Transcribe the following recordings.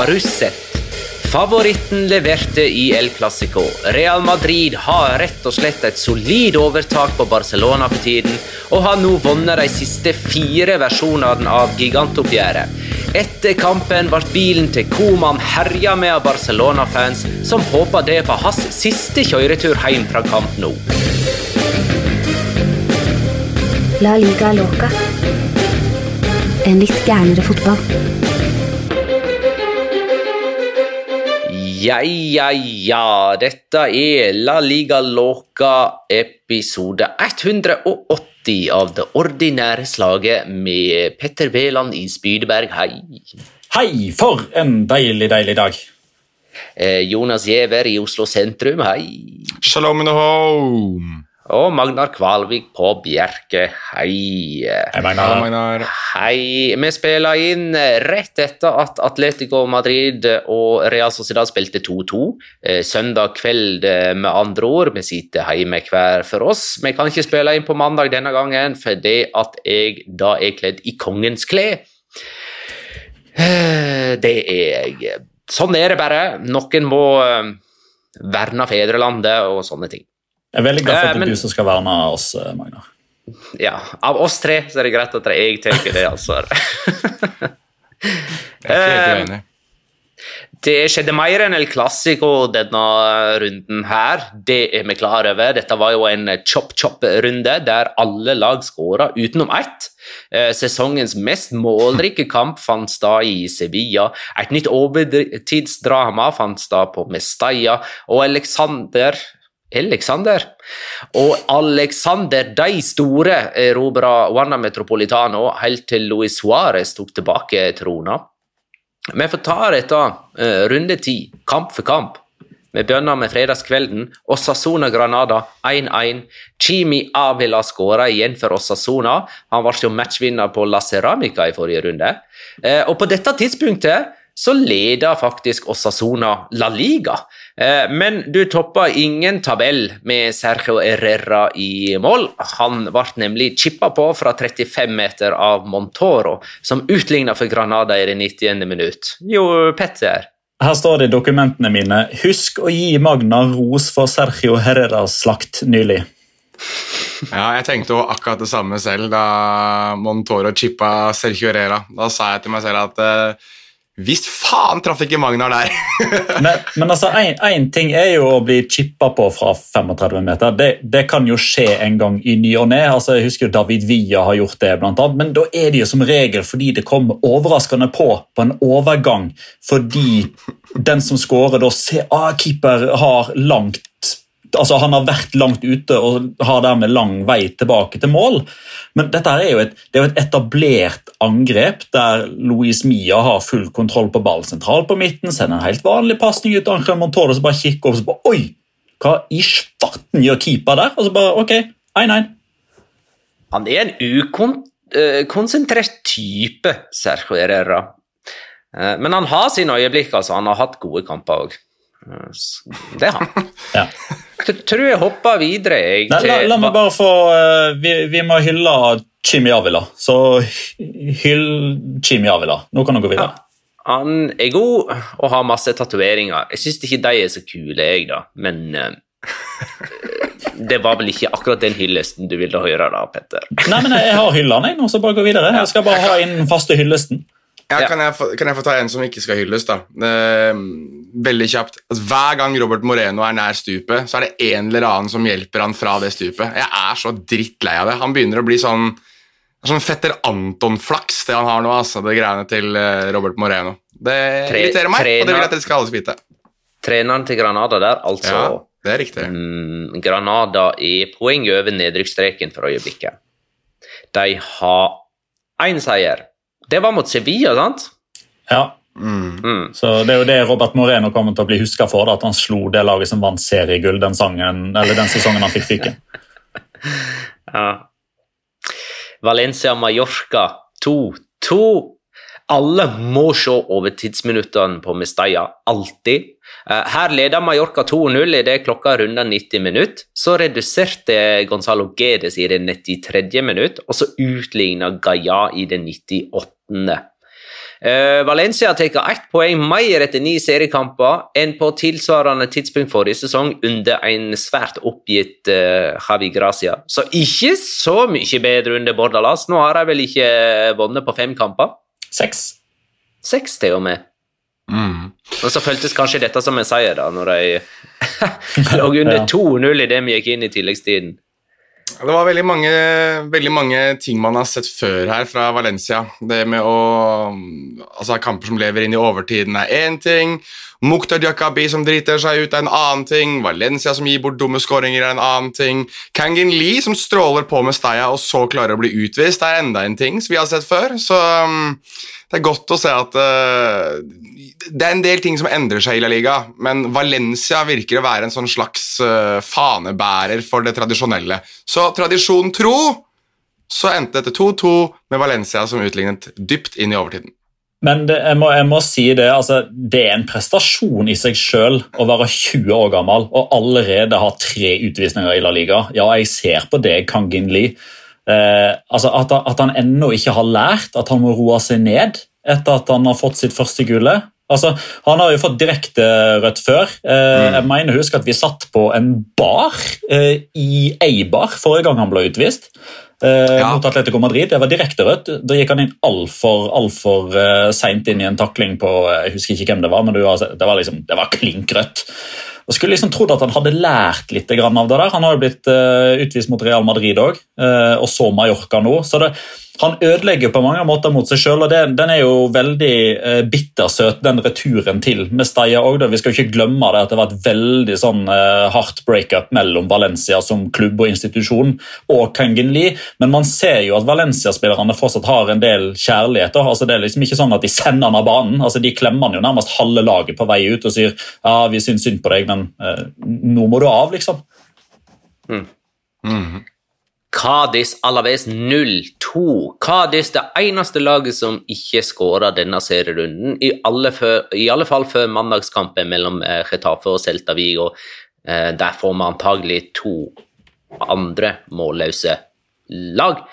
Har? Favoritten leverte i El Clásico. Real Madrid har rett og slett et solid overtak på Barcelona for tiden, og har nå vunnet de siste fire versjonene av gigantoppgjøret. Etter kampen ble bilen til Koman herja med av Barcelona-fans, som håpa det var hans siste kjøretur hjem fra kamp nå. La liga loca. En litt gærnere fotball. Ja, ja, ja. Dette er La Liga Loca episode 180 av det ordinære slaget med Petter Wæland i Spydeberg. Hei. Hei, for en deilig, deilig dag. Eh, Jonas Giæver i Oslo sentrum. Hei. Shalom in the home! Og Magnar Kvalvik på Bjerke. Hei. Hei, Magnar. Hei, Magnar. Hei. Vi spiller inn rett etter at Atletico Madrid og Real Sociedad spilte 2-2. Eh, Søndag kveld, eh, med andre ord. Vi sitter hjemme hver for oss. Vi kan ikke spille inn på mandag denne gangen fordi at jeg da er kledd i kongens klær. Eh, Det er jeg. Sånn er det bare. Noen må verne fedrelandet og sånne ting. Jeg er veldig glad for Eh, at det er du som skal verne oss, eh, Magnar. Ja, av oss tre så er det greit at jeg tar det ansvaret. Jeg er ikke Eh, helt uenig. Det skjedde mer enn El Clásico denne runden her. Det er vi klar over. Dette var jo en chop-chop-runde der alle lag skåra utenom ett. Eh, Sesongens mest målrike kamp fant sted i Sevilla. Et nytt overtidsdrama fant sted på Mestalla, og Alexander Alexander. Og Alexander de store erobra Juana Metropolitano helt til Luis Suárez tok tilbake trona. Vi får ta dette eh, runde ti, kamp for kamp. Vi begynner med fredagskvelden. Osasuna Granada 1-1. Chimi Avila skåra igjen for Osasuna. Han ble jo matchvinner på La Ceramica i forrige runde. Eh, og på dette tidspunktet så leder faktisk Osasuna La Liga. Eh, men du toppa ingen tabell med Sergio Herrera i mål. Han ble nemlig chippa på fra 35 meter av Montoro, som utligna for Granada i det 90. minutt. Jo, Petter. Her står det i dokumentene mine Husk å gi Magna ros for Sergio Herreras slakt nylig. Ja, jeg tenkte jo akkurat det samme selv da Montoro chippa Sergio Herrera. Da sa jeg til meg selv at eh, Visst faen traff ikke Magnar der! men, men altså, én ting er jo å bli chippa på fra 35 meter. Det, det kan jo skje en gang i ny og ne. Altså, jeg husker jo David Villa har gjort det, blant annet, men da er det jo som regel fordi det kommer overraskende på på en overgang. Fordi den som scorer, da ser ah, keeper har langt altså Han har vært langt ute og har dermed lang vei tilbake til mål. Men dette er jo et, det er jo et etablert angrep der Louise Mia har full kontroll på ballen sentralt på midten, sender en helt vanlig pasning ut til Angel Montoro, så bare kikker og så bare Oi! Hva i svarten gjør keeper der? Og så bare Ok, 1-1. Han er en ukonsentrert type, Sergio Herrera. Eh, men han har sine øyeblikk, altså. Han har hatt gode kamper òg. Det har han. ja. Tror jeg hopper videre. Jeg, Nei, la, la, meg bare få uh, vi, vi, må hylle Chimi Avila. Så hyll Chimi Avila. Nå kan du gå videre. Ja. Han er god og har masse tatoveringer. Jeg syns ikke de er så kule, jeg, da. Men uh, det var vel ikke akkurat den hyllesten du ville høre, da, Petter? Nei, men jeg har hyllene, jeg nå, så bare gå videre. Jeg skal bare ha inn den faste hyllesten. Ja, kan, jeg få, kan, jeg få, ta en som ikke skal hylles, da? Eh, veldig kjapt. Altså, hver gang Robert Moreno er nær stupet, så er det en eller annen som hjelper han fra det stupet. Jeg er så drittlei av det. Han begynner å bli sånn Sånn fetter Anton-flaks, det han har nå, altså, det greiene til uh, Robert Moreno. Det Tre, irriterer meg, trener, og det vil jeg at dere skal alle vite. Treneren til Granada der, altså Ja, det er riktig. Mm, Granada er poeng over nedrykksstreken for øyeblikket. De har én seier det var mot Sevilla, sant? Ja. Mm. Mm. Så Det er jo det Robert Moreno kommer til å bli huska for, da, at han slo det laget som vant seriegull den, sangen, den sesongen han fikk fyken. ja. Valencia-Mallorca 2-2. Alle må se overtidsminuttene på Mestalla, alltid. Eh, her leder Mallorca 2-0 idet klokka runder 90 minutt. Så reduserte Gonzalo Gedes i det 93. minutt, og så utligna Gaia i det 98. Uh, Valencia tar ett poeng mer etter ni seriekamper enn på tilsvarende tidspunkt forrige sesong under en svært oppgitt uh, Javi Gracia. Så ikke så mye bedre under Bordalas. Nå har de vel ikke vunnet på fem kamper? Seks. Seks til og med. Mm. Og så føltes kanskje dette som en seier, da, når de lå under 2-0 idet vi gikk inn i tilleggstiden. Det var veldig mange, veldig mange, ting man har sett før her fra Valencia. Det med å Altså, kamper som lever inn i overtiden, er én ting. Mukhtar Diakabi som driter seg ut, er en annen ting. Valencia som gir bort dumme skåringer, er en annen ting. Kangin Lee som stråler på med steia og så klarer å bli utvist, er enda en ting som vi har sett før. Så um, det er godt å se at uh, det er en del ting som endrer seg i La Liga, men Valencia virker å være en sånn slags uh, fanebærer for det tradisjonelle. Så tradisjon tro så endte dette 2-2 med Valencia som utlignet dypt inn i overtiden. Men det, jeg, må, jeg, må, si det, altså, det er en prestasjon i seg sjøl å være 20 år gammel og allerede ha tre utvisninger i La Liga. Ja, jeg ser på det, Kangin Lee. Eh, altså at, at, han ennå ikke har lært at han må roe seg ned etter at han har fått sitt første gule. Altså, Han har jo fått direkte rødt før. Eh, mm. Jeg mener husk at vi satt på en bar eh, i Eibar forrige gang han ble utvist. Eh, ja. mot Atletico Madrid. Det var direkte rødt. Da gikk han inn altfor alt for, uh, seint inn i en takling på Jeg husker ikke hvem det var, men det var, det var, liksom, det var klink rødt. Og skulle liksom trodd at han hadde lært litt av det der. Han har jo blitt utvist mot Real Madrid òg, og så Mallorca nå. så det han ødelegger på mange måter mot seg sjøl, og det, den er jo veldig eh, bittersøt, den returen til Mestalla òg. Vi skal jo ikke glemme det at det var et veldig sånn eh, hardt breakup mellom Valencia som klubb og institusjon og Kangen Lee, men man ser jo at Valencia-spillerne fortsatt har en del kjærligheter. Altså, det er liksom ikke sånn at de sender han av banen. Altså, de klemmer han jo nærmest halve laget på vei ut og sier ja, vi syns synd på deg, men eh, nå må du av, liksom. Mm. Mm. Cádiz Alaves 0-2. Kadis det eneste laget som ikke skåra denne serierunden, i alle, for, i alle, fall før mandagskampen mellom eh, Getafe og Celta Vigo. Eh, der får vi antagelig to andre målløse lag.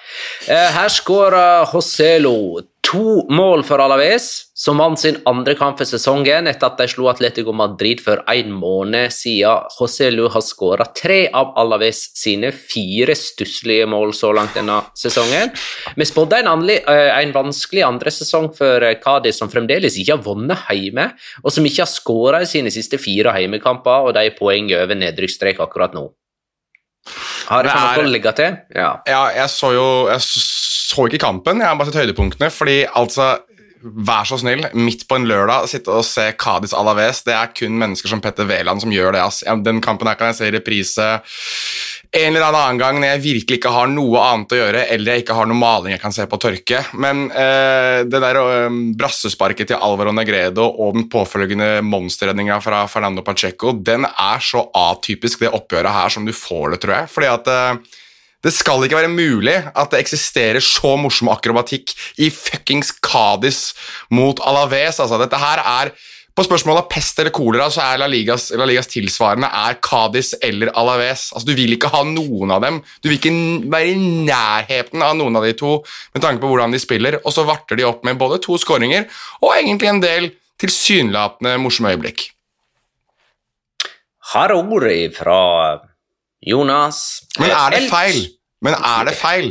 Eh, her skåra Joselo To mål for Alaves, som vant sin andre kamp for sesongen etter at de slo Atletico Madrid for en måned siden. José Lu har skåra tre av Alaves sine fire stusslige mål så langt denne sesongen. Vi spådde en, eh, en vanskelig andre sesong for Kadi Cádiz, som fremdeles ikke har vunnet hjemme, og som ikke har skåra i sine siste fire heimekamper, og de er poeng over nedrykksstrek akkurat nå. Har Det noe å legge til? Ja. Ja, jeg så jo Jeg så ikke kampen, jeg har bare sett høydepunktene. Fordi altså Vær så snill, midt på en lørdag sitte og se Cádiz Alaves. Det er kun mennesker som Petter Wæland som gjør det. ass. Den kampen her kan jeg se i reprise en eller annen gang når jeg virkelig ikke har noe annet å gjøre, eller jeg ikke har noe maling jeg kan se på tørke. Men eh, det der eh, brassesparket til Alvaro Negredo og den påfølgende monsterredninga fra Fernando Pacheco, den er så atypisk det oppgjøret her som du får det, tror jeg. Fordi at eh, det skal ikke være mulig at det eksisterer så morsom akrobatikk i fuckings Cádiz mot Alaves. Altså, dette her er På spørsmålet av pest eller kolera så er La Ligas, La Ligas tilsvarende er Cádiz eller Alaves. Altså, du vil ikke ha noen av dem. Du vil ikke være i nærheten av noen av de to med tanke på hvordan de spiller, og så varter de opp med både to skåringer og egentlig en del tilsynelatende morsomme øyeblikk. Har ord fra Jonas. Men er det feil? Men er det feil?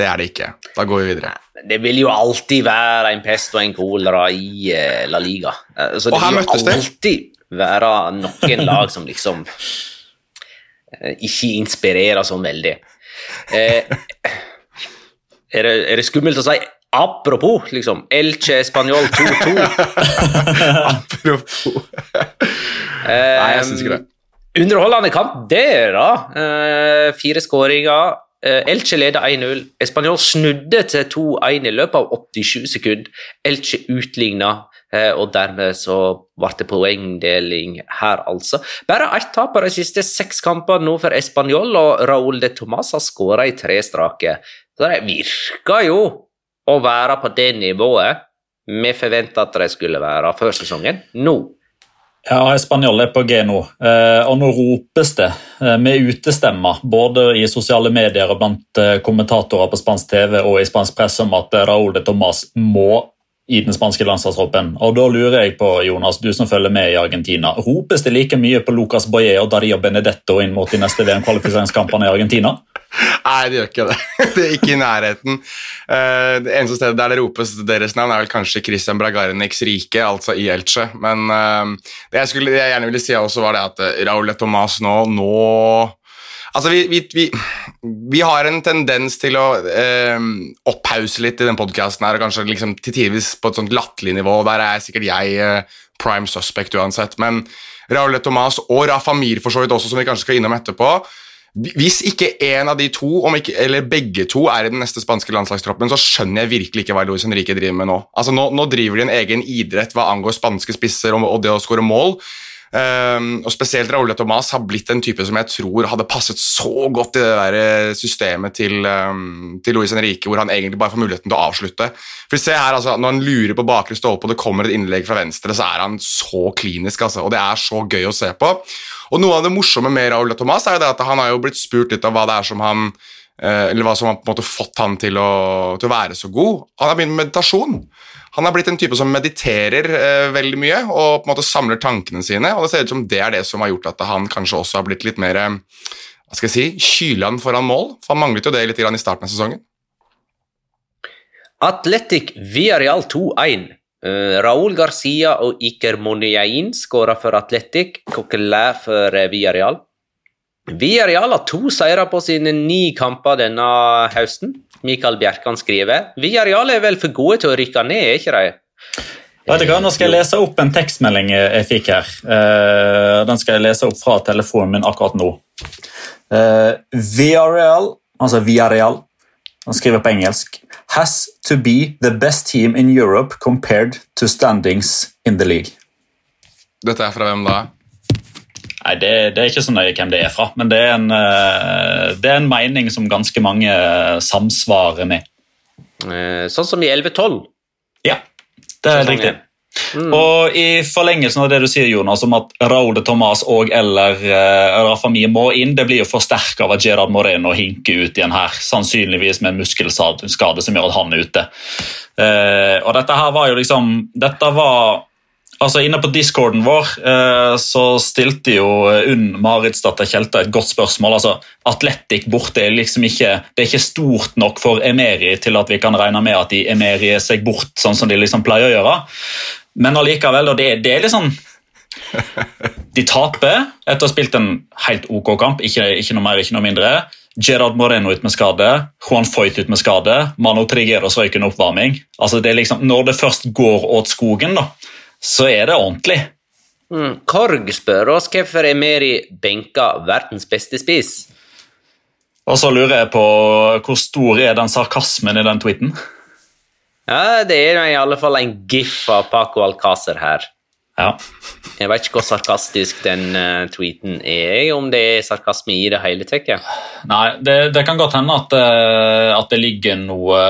Det er det ikke. Da går vi videre. Det vil jo alltid være en pest og en kolera i eh, La Liga. Så det Og her vil jo møttes alltid være noen lag som liksom eh, ikke inspirerer sånn veldig. Eh, er, det, er det skummelt å si apropos, liksom? Elche Spanjol 2-2. Apropos Nei, jeg synes ikke det. Underholdende kamp der, da. Eh, fire skåringer. Eh, Elche leder 1-0. Español snudde til 2-1 i løpet av 87 sekunder. Elche utligna, eh, og dermed så ble det poengdeling her, altså. Bare ett tap på de siste seks kampene nå for Español, og Raúl de Tomàs har skåra i tre strake. Så det virker jo å være på det nivået vi forventa at de skulle være før sesongen. Nå Ja, Spanjol er på G nå, eh, og nå ropes det eh, med utestemmer både i sosiale medier og blant eh, kommentatorer på spansk TV og i spansk press om at Raúl de Tomàs må i den spanske landslagstroppen. Og Da lurer jeg på, Jonas, du som følger med i Argentina, ropes det like mye på Lucas Boye og Dario Benedetto inn mot de neste VM-kvalifiseringskampene i Argentina? Nei, det gjør ikke det. Det er ikke i nærheten. Eh, Det eneste stedet der det ropes deres navn, er vel kanskje Christian Bragarniks rike, altså i Elche. Men eh, det jeg, skulle, det jeg gjerne ville si også, var det at eh, Raúl de Tomàs nå, nå Altså, vi, vi, vi, vi har en tendens til å eh, opphause litt i den podkasten her, og kanskje liksom til tidvis på et sånt latterlig nivå. Der er sikkert jeg eh, prime suspect uansett. Men Raúl Tomas og Rafa Mir for så vidt også, som vi kanskje skal innom etterpå Hvis ikke en av de to, ikke, eller begge to, er i den neste spanske landslagstroppen, så skjønner jeg virkelig ikke hva Luis Henrique driver med nå. Altså, nå, nå driver de en egen idrett hva angår spanske spisser og, og det å skåre mål. Um, og Spesielt Raúl Tomàs har blitt en type som jeg tror hadde passet så godt i det der eh, systemet til, um, til Luis Henrique, hvor han egentlig bare får muligheten til å avslutte. For se her, altså, Når han lurer på bakre stolpe og det kommer et innlegg fra venstre, så er han så klinisk, altså, og det er så gøy å se på. Og Noe av det morsomme med Raúl Tomàs er jo det at han har jo blitt spurt litt av hva det er som han eh, eller hva som har på en måte fått han til å, til å være så god. Han har begynt med meditasjon. Han har blitt en type som mediterer eh, veldig mye og på en måte samler tankene sine. og Det ser ut som det er det som har gjort at han kanskje også har blitt litt mer eh, hva skal jeg si, kyland foran mål. For Han manglet jo det litt i starten av sesongen. Atletic Villarreal 2-1. Uh, Raúl Garcia og Iker Moniain skåra for Atletic, Coquelin for eh, Villarreal. Villarreal har to seire på sine ni kamper denne høsten. Mikael Bjerkan skriver Viareal er vel for gode til å rykke ned, er ikke de? Vet du hva, Nå skal jeg lese opp en tekstmelding jeg fikk her. Eh, den skal jeg lese opp fra telefonen min akkurat nå. Viareal, Villarreal, altså Villarreal, han skriver på engelsk Has to be the best team in Europe compared to standings in the league. Dette er fra hvem da? Nei, det, det er ikke så nøye hvem det er fra, men det er en, eh, det er en mening som ganske mange eh, samsvarer med. Uh, sånn som i 11-12. Ja, det er Sesongen. riktig. Og i forlengelsen av det du sier, Jonas, om at Raúl de Tomàs og eller uh, Rafa Mie må inn, det blir jo forsterka av at Gerard Moreno hinker ut igjen her. Sannsynligvis med en muskelskade som gjør at han er ute. Uh, og dette her var jo liksom Dette var Altså Inne på discorden vår eh, så stilte jo Unn Maritsdatter Tjelta et godt spørsmål. altså Atletic borte er liksom ikke det er ikke stort nok for Emeri til at vi kan regne med at de emerier seg bort sånn som de liksom pleier å gjøre. Men allikevel, og det, det er liksom De taper etter å ha spilt en helt ok kamp, ikke, ikke noe mer, ikke noe mindre. Gerard Moreno ut med skade, Juan Foyt ut med skade, Mano Trigueros røyk en oppvarming. Altså det er liksom, Når det først går åt skogen, da, så er det ordentlig. Mm. Korg spør oss hvorfor Emeri benka verdens beste spiss. Og så lurer jeg på hvor stor er den sarkasmen i den tweeten? Ja, Det er i alle fall en gif av Paco Alcácer her. Ja. Jeg vet ikke hvor sarkastisk den uh, tweeten er, om det er sarkasme i det hele tatt. Nei, det, det, kan godt hende at, uh, at, det ligger noe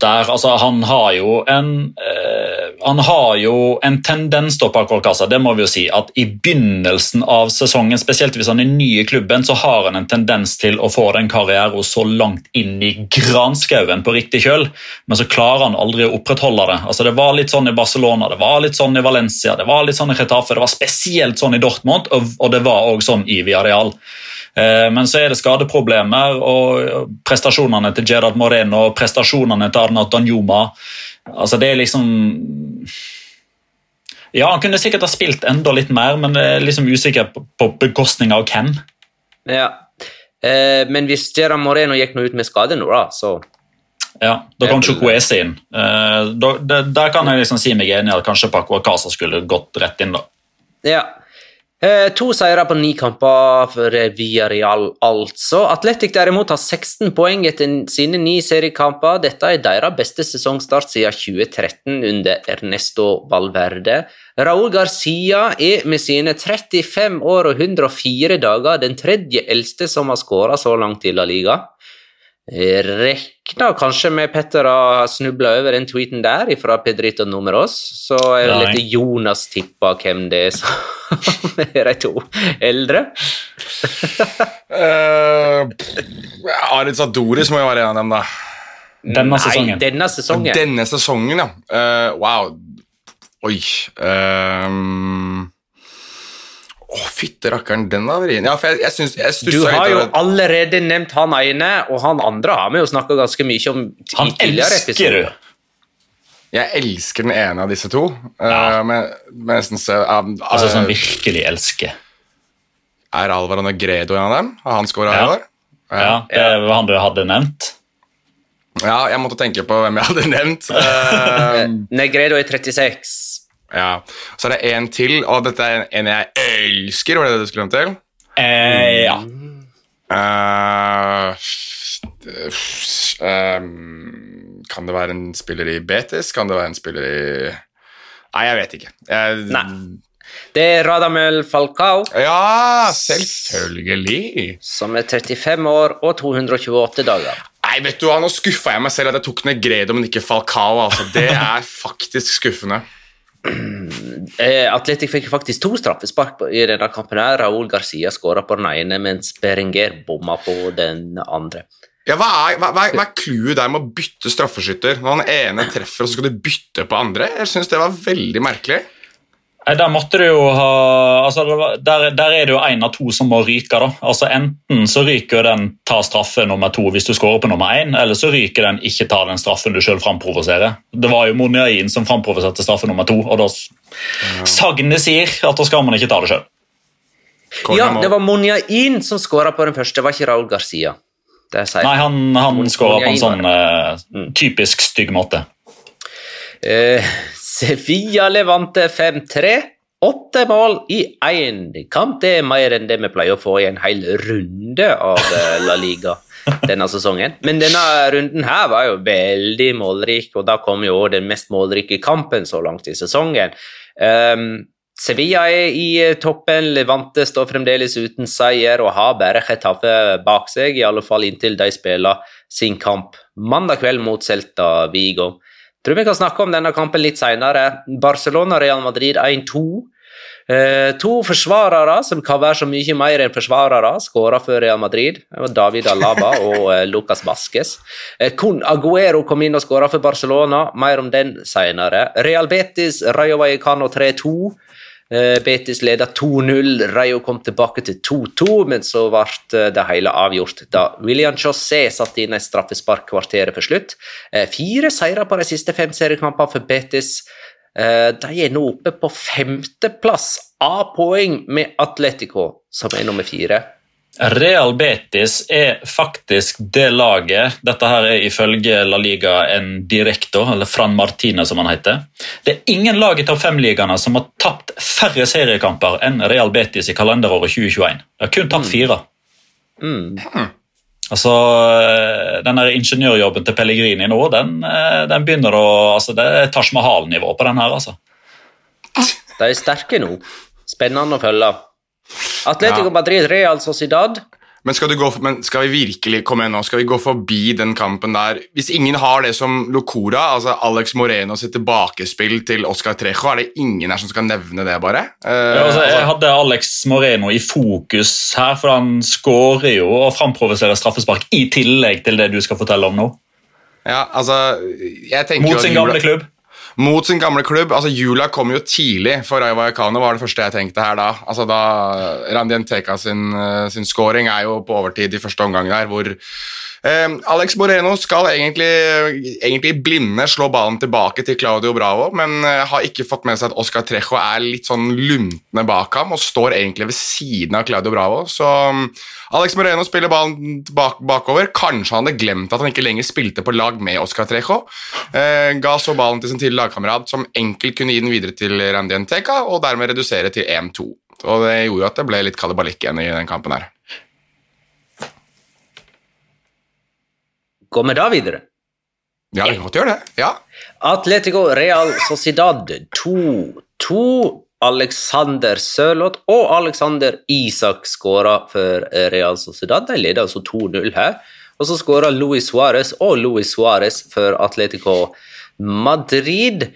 der. Altså, han har jo en uh, han har jo en tendens til å det må vi jo si, at i begynnelsen av sesongen, spesielt hvis han er ny i klubben, så har han en tendens til å få den karrieren så langt inn i granskauen på riktig kjøl, men så klarer han aldri å opprettholde det. Altså, det var litt sånn i Barcelona, det var litt sånn i Valencia, det var litt sånn i Retafe, det var spesielt sånn i Dortmund, og det var òg sånn i Villarreal. Eh, men så er det skadeproblemer, og prestasjonene til Gerard Moreno, prestasjonene til Arnat Danjuma Altså, det er liksom Ja, han kunne sikkert ha spilt enda litt mer, men er liksom usikker på, på bekostning av hvem. Ja, eh, men hvis Gerard Moreno gikk noe ut med skade nå, da, så ja, Da kom Chukwese inn. Eh, der kan jeg liksom si meg enig i at kanskje Paco Acasa skulle gått rett inn. da. Ja, Eh, to seire på ni kamper for Villarreal, altså. Atletic derimot har 16 poeng etter sine ni seriekamper. Dette er deres beste sesongstart siden 2013 under Ernesto Valverde. Raúl Garcia er med sine 35 år og 104 dager den tredje eldste som har skåra så langt i La Liga. Rekna kanskje med Petter har snubla over den tweeten der fra Pedrito Numeros, så er det litt Jonas tippa hvem det er som er de to eldre. uh, Aritz Adoris må jo være en av dem, da. Denne sesongen. Nei, denne sesongen. Denne sesongen, ja. Uh, wow. Oi. Uh, å, oh, fytte rakkeren, den var vrien. Ja, for jeg, jeg, synes, jeg Du har jo allerede nevnt han ene, og han andre har vi jo snakka ganske mye om han i tidligere episoder. Jeg elsker den ene av disse to. Eh, ja. Uh, men, men uh, Altså som virkelig elsker. Er Alvar og Negredo en av dem? Har han scora ja. i år? Ja, det var han du hadde nevnt. Ja, jeg måtte tenke på hvem jeg hadde nevnt. Uh, Negredo i 36. Ja. Så er det en til, og dette er en jeg elsker. Var det det du skulle til? Eh, ja. Uh, um, kan det være en spiller i Betis? Kan det være en spiller i Nei, jeg vet ikke. Jeg... Nei. Det er Radamel Falcao. Ja, selvfølgelig. Som er 35 år og 228 dager. Nei, vet du hva, Nå skuffa jeg meg selv at jeg tok Negredo, men ikke Falcao. Altså. Det er faktisk skuffende. Eh, Atletic fikk faktisk to straffespark i denne kampen. her. Raúl Garcia skåra på den ene, mens Berenger bomma på den andre. Ja, Hva er, hva, er clouet der med å bytte straffeskytter? Når den ene treffer, og så skal du bytte på andre? Jeg synes det var veldig merkelig. Der måtte du jo ha altså der, der, er det jo én av to som må ryke. da. Altså Enten så ryker den ta straffe nummer to hvis du skårer på nummer én, eller så ryker den ikke ta den straffen du sjøl framprovoserer. Det var jo Monjain som framprovoserte straffe nummer to, og da ja. sagnet sier at da skal man ikke ta det sjøl. Ja, det var Monjain som skåra på den første, det var ikke Raúl Garcia. Nei, han, han skåra på en sånn uh, typisk stygg måte. Uh, Sevilla Levante 5-3. Åtte mål i én kamp. Det er mer enn det vi pleier å få i en hel runde av eh, La Liga denne sesongen. Men denne runden her var jo veldig målrik, og da kom jo den mest målrike kampen så langt i sesongen. Um, Sevilla er i eh, toppen, Levante står fremdeles uten seier og har bare Chetaffe bak seg, i alle fall inntil de spiller sin kamp mandag kveld mot Celta Vigo. Tror vi kan snakke om denne kampen litt senere. Barcelona-Real Madrid 1-2. Eh, to forsvarere som kan være så mye mer enn forsvarere, skåra for Real Madrid. Det var David Alaba og eh, Lucas Vasques. Eh, kun Aguero kom inn og skåra for Barcelona. Mer om den senere. Real Betis, Rayo Vallecano 3-2. Eh, Betis leda 2-0. Rayo kom tilbake til 2-2, men så ble eh, det hele avgjort da William José satte inn et straffespark kvarteret for slutt. Eh, Fire seire på de siste fem seriekampene for Betis. De er nå oppe på femteplass av poeng med Atletico, som er nummer fire. Real Betis er faktisk det laget Dette her er ifølge La Liga en directo, eller Fran Martine som han heter. Det er ingen lag i topp fem-ligaene som har tapt færre seriekamper enn Real Betis i kalenderåret 2021. De har kun tapt fire. Mm. Altså, Den der ingeniørjobben til Pellegrini nå, den, eh, den begynner å altså Det er Taj Mahal-nivå på den her. altså. De er sterke nå. Spennende å følge. Atletico Ja. Madrid, Real Sociedad. Men skal, du gå men skal vi virkelig komme igjen nå? Skal vi gå forbi den kampen der? Hvis ingen har det som Locora, altså Alex Moreno sitt tilbakespill til Oscar Trejo, er det ingen her som skal nevne det, bare? Uh, Ja, altså, jeg altså, hadde Alex Moreno i fokus her, for han skårer jo og framprovoserer straffespark i tillegg til det du skal fortelle om nå. ja, altså jeg Mot sin gamle klubb. Mot sin gamle klubb. altså Jula kom jo tidlig for Rayo Vallecano, var det første jeg tenkte her da. Altså da Randi Teka sin, eh, sin scoring er jo på overtid i første omgang der, hvor eh, Alex Moreno skal egentlig, egentlig blinde slå ballen tilbake til Claudio Bravo, men eh, har ikke fått med seg at Oscar Trejo er litt sånn luntende bak ham og står egentlig ved siden av Claudio Bravo. Så Alex Moreno spiller ballen bak, bakover. Kanskje han hadde glemt at han ikke lenger spilte på lag med Oscar Trejo. Eh, ga så ballen til sin tidligere lagkamerat, som enkelt kunne gi den videre til Randi Nteka, og dermed redusere til 1-2. Og Det gjorde jo at det ble litt kalibalikk igjen i den kampen her. Går vi da videre? Ja, vi kan godt gjøre det. Ja. Atletico Real Sociedad 2-2. Alexander Sørloth og Alexander Isak skåra for Real Sociedad. De leder altså 2-0 her. Og så skåra Luis Suárez og Luis Suárez for Atletico Madrid.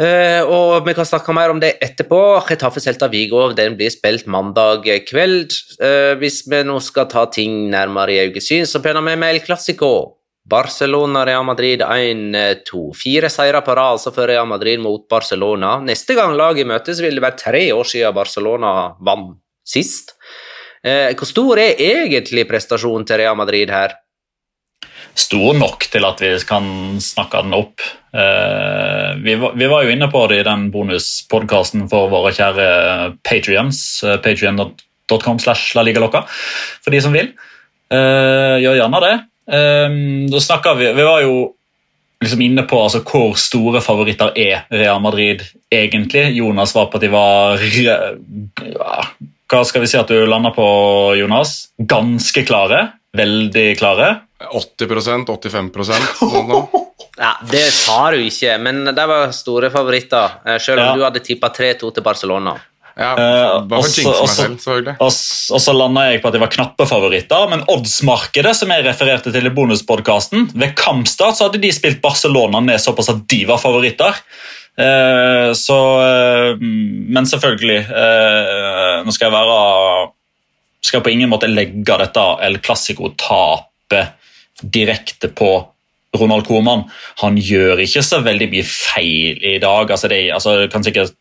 Uh, og vi kan snakke mer om det etterpå. Getafe Celta Vigo den blir spilt mandag kveld. Uh, hvis vi nå skal ta ting nærmere i øyesyn, så begynner vi med El Clásico. Barcelona, Real Madrid 1-2. Fire seire på rad for Real Madrid mot Barcelona. Neste gang laget møtes, vil det være tre år siden Barcelona vant sist. Eh, hvor stor er egentlig prestasjonen til Real Madrid her? Stor nok til at vi kan snakke den opp. Eh, vi, var, jo inne på det i den bonuspodkasten for våre kjære patrions. patreon.com slash la liga locca, for de som vil. Eh, gjør gjerne det. Eh, da snakket vi Vi var jo liksom inne på altså, hvor store favoritter er Real Madrid egentlig. Jonas var på at de var ja, Hva skal vi si at du landa på, Jonas? Ganske klare. Veldig klare. 80% 85 sånn. Ja, Det sa du ikke, men de var store favoritter. eh, Selv om Ja. du hadde tippa 3-2 til Barcelona. Ja, Eh, Bare for jinxe meg selv, selvfølgelig. Og, og så landa jeg på at de var knappe favoritter, men oddsmarkedet som jeg refererte til i bonuspodkasten, ved kampstart så hadde de spilt Barcelona ned såpass at de var favoritter. Eh, så eh, Men selvfølgelig eh, Nå skal jeg være Skal jeg på ingen måte legge dette El Clásico-tapet direkte på Ronald Koeman. Han gjør ikke så veldig mye feil i dag. altså det, altså, kan sikkert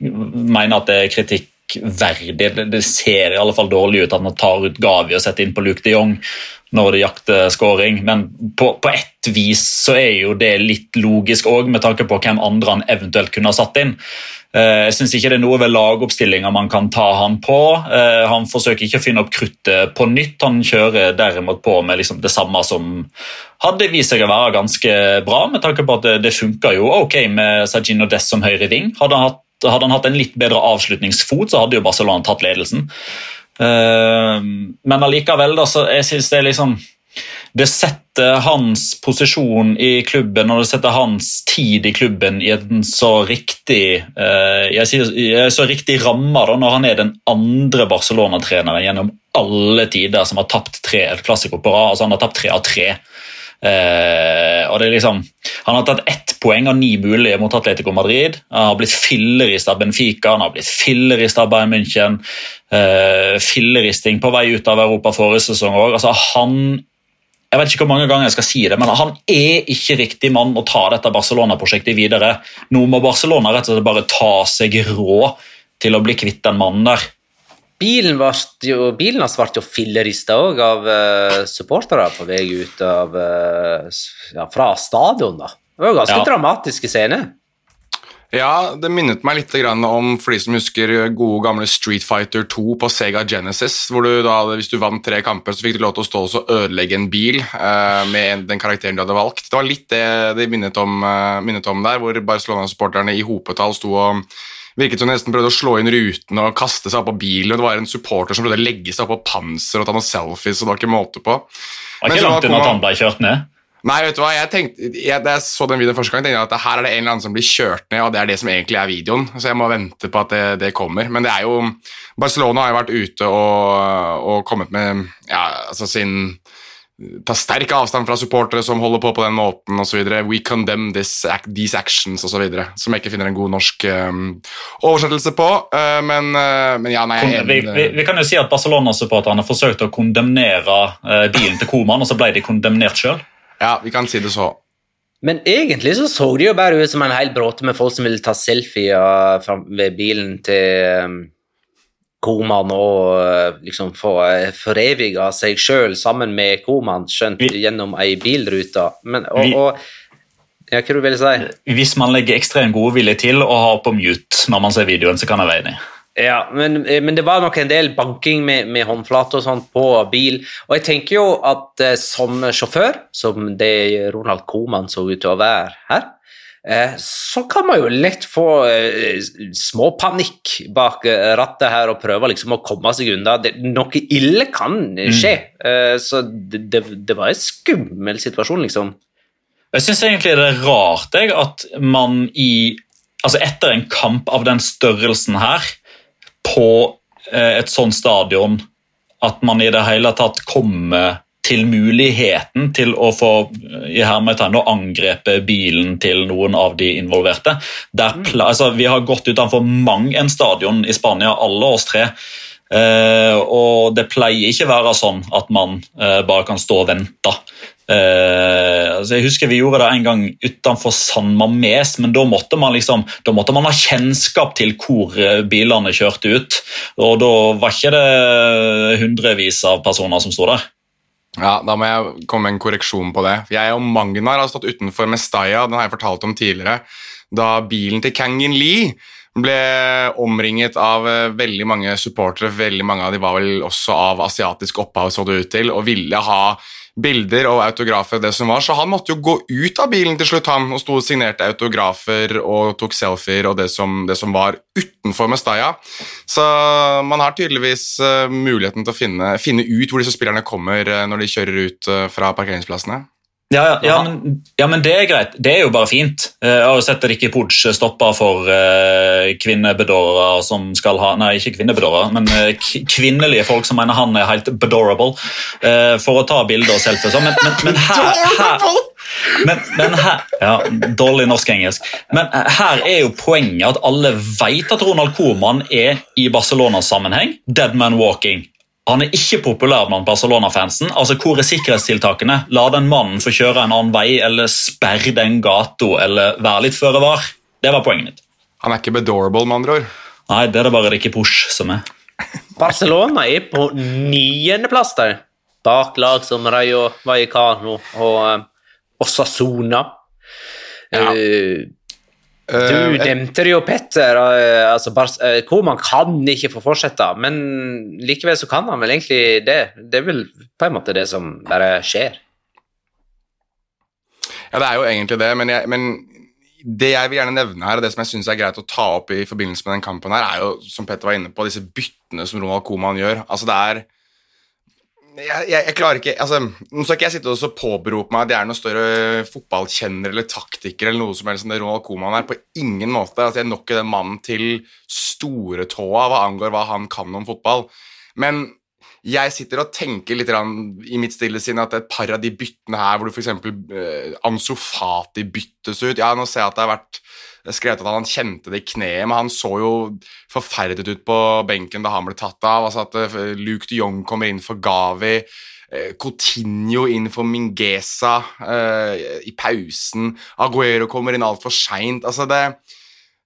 mene at det er kritikkverdig. Det, ser i alle fall dårlig ut at man tar ut Gavi og setter inn på Luke de Jong når det jakter scoring, men på, på ett vis så er jo det litt logisk òg, med tanke på hvem andre han eventuelt kunne ha satt inn. Eh, Jeg syns ikke det er noe ved lagoppstillinga man kan ta han på. Eh, Han forsøker ikke å finne opp kruttet på nytt. Han kjører derimot på med liksom det samme som hadde vist seg å være ganske bra, med tanke på at det, det funka jo ok med Sajino Dess som høyre ving. Hadde han hatt hadde han hatt en litt bedre avslutningsfot, så hadde jo Barcelona tatt ledelsen. Eh, Men allikevel, da, jeg synes det er liksom Det setter hans posisjon i klubben og det setter hans tid i klubben i en så riktig eh, jeg sier, er så riktig ramme da, når han er den andre Barcelona-treneren gjennom alle tider som har tapt tre Clásico på rad. altså Han har tapt tre av tre. Eh, og det er liksom, Han har tatt ett poeng av ni mulige mot Atletico Madrid. Han har blitt fillerist av Benfica, han har blitt fillerist av Bayern München. Eh, filleristing på vei ut av Europa forrige sesong òg. Altså, han jeg vet ikke hvor mange ganger jeg skal si det, men han er ikke riktig mann å ta dette Barcelona-prosjektet videre. Nå må Barcelona rett og slett bare ta seg råd til å bli kvitt den mannen der. Bilen, jo, bilen hans ble jo fillerista òg av uh, supportere på vei ut av uh, ja, fra stadion. da. Det var jo ganske Ja. dramatiske scener. Ja, det minnet meg litt grann om, for de som husker gode gamle Street Fighter 2 på Sega Genesis, hvor du da, hvis du vant tre kamper, så fikk du lov til å stå og ødelegge en bil uh, med den karakteren du hadde valgt. Det var litt det de minnet om, uh, minnet om der, hvor Barcelona-supporterne i hopetall sto og virket som nesten prøvde å slå inn rutene og kaste seg opp på bilen, og det var en supporter som prøvde å legge seg opp på panser og ta noen selfies, og det var ikke måte på. Det var ikke langt unna at han- han ble kjørt ned. Nei, vet du hva, jeg tenkte, jeg, da jeg så den videoen første gang, tenkte jeg at her er det en eller annen som blir kjørt ned, og det er det som egentlig er videoen, så jeg må vente på at det, det kommer. Men det er jo Barcelona har jo vært ute og, og kommet med ja, altså sin Ta sterk avstand fra supportere som holder på på den måten osv. We condemn this, these actions osv. Som jeg ikke finner en god norsk um, oversettelse på. uh, men, uh, men ja, nei, jeg er Vi, vi, vi kan jo si at Barcelona-supporterne forsøkte å kondemnere uh, bilen til Koman, og så ble de kondemnert sjøl. Ja, vi kan si det så. Men egentlig så så det jo bare ut som en hel bråte med folk som ville ta selfie ved bilen til um, Koman og uh, liksom få uh, foreviga seg sjøl sammen med Koman, skjønt Vi- gjennom ei bilrute. Men, og, Vi- og Ja, hva du vil si? Hvis man legger ekstrem godvilje til å ha på mute når man ser videoen, så kan jeg være enig. Ja, men, eh, men det var nok en del banking med, med håndflate og sånt på bil. Og jeg tenker jo at eh, som sjåfør, som det Ronald Koman så ut til å være her, eh, så kan man jo lett få eh, småpanikk bak eh, rattet her og prøve liksom å komme seg unna. Det, noe ille kan skje. Eh, så det, det, var en skummel situasjon, liksom. Jeg syns egentlig det er rart jeg, at man i Altså etter en kamp av den størrelsen her, på eh, et sånt stadion, at man i det hele tatt kommer til muligheten til å få eh, i hermetegn å angrepe bilen til noen av de involverte. Der, altså, vi har gått utenfor mang en stadion i Spania, alle oss tre. Eh, og det pleier ikke være sånn at man eh, bare kan stå og vente. Eh, altså jeg husker Vi gjorde det en gang utenfor San Mames, men da måtte man liksom, da måtte man ha kjennskap til hvor eh, bilene kjørte ut. Og da var ikke det hundrevis av personer som sto der. Ja, Da må jeg komme med en korreksjon på det. Jeg og Magnar har stått utenfor Mestaya, den har jeg fortalt om tidligere, da bilen til Kangin Lee ble omringet av eh, veldig mange supportere. Veldig mange av de var vel også av asiatisk opphav, så det ut til, og ville ha bilder og autografer. det som var, Så han måtte jo gå ut av bilen til slutt han, og sto og signerte autografer og tok selfier og det som, det som var utenfor Mestalla. Så man har tydeligvis eh, muligheten til å finne, finne ut hvor disse spillerne kommer eh, når de kjører ut eh, fra parkeringsplassene. Ja, ja, ja, men, ja, men det er greit. Det er jo bare fint. Eh, Jeg har jo sett at ikke Pooch stopper for eh, kvinnebedårere som skal ha Nei, ikke kvinnebedårere, men eh, kvinnelige folk som mener han er helt bedorable, eh, for å ta bilder og selfies. sånn. Men, men, men her, her men, men her Ja, dårlig norsk-engelsk. Men eh, her er jo poenget at alle vet at Ronald Koeman er i Barcelona-sammenheng dead man walking. Han er ikke populær blant Barcelona-fansen. Altså, Hvor er sikkerhetstiltakene? La den mannen få kjøre en annen vei, eller sperre den gata, eller være litt føre var. Det var poenget mitt. Han er ikke bedorable, med andre ord. Nei, det er det bare Ricky Push som er. Barcelona er på niendeplass der, bak lag som Rayo Vallecano og eh, Sasona. Ja. Eh, du et- nevnte det jo, Petter. eh, altså eh, Koman kan ikke få fortsette, men likevel så kan han vel egentlig det. Det er vel på en måte det som bare skjer. Ja, det er jo egentlig det, men, jeg, men det jeg vil gjerne nevne her, og det som jeg synes er greit å ta opp i forbindelse med den kampen her, er jo, som Petter var inne på, disse byttene som Ronald Koman gjør. Altså, det er jeg, jeg, jeg klarer ikke altså, Nå skal ikke jeg sitte og påberope meg at jeg er noen større fotballkjenner eller taktiker eller noe som helst enn det Ronald Koeman er. På ingen måte. Altså, jeg er nok den mannen til storetåa hva angår hva han kan om fotball. Men jeg sitter og tenker litt i mitt stille sinn at et par av de byttene her, hvor du f.eks. Uh, Ansu Fati byttes ut Ja, nå ser jeg at det har vært skrevet at han kjente det i kneet, men han så jo forferdet ut på benken da han ble tatt av. altså at uh, Luke de Jong kommer inn for Gavi. uh, Coutinho inn for Mingesa uh, i pausen. Aguero kommer inn altfor seint. Altså det,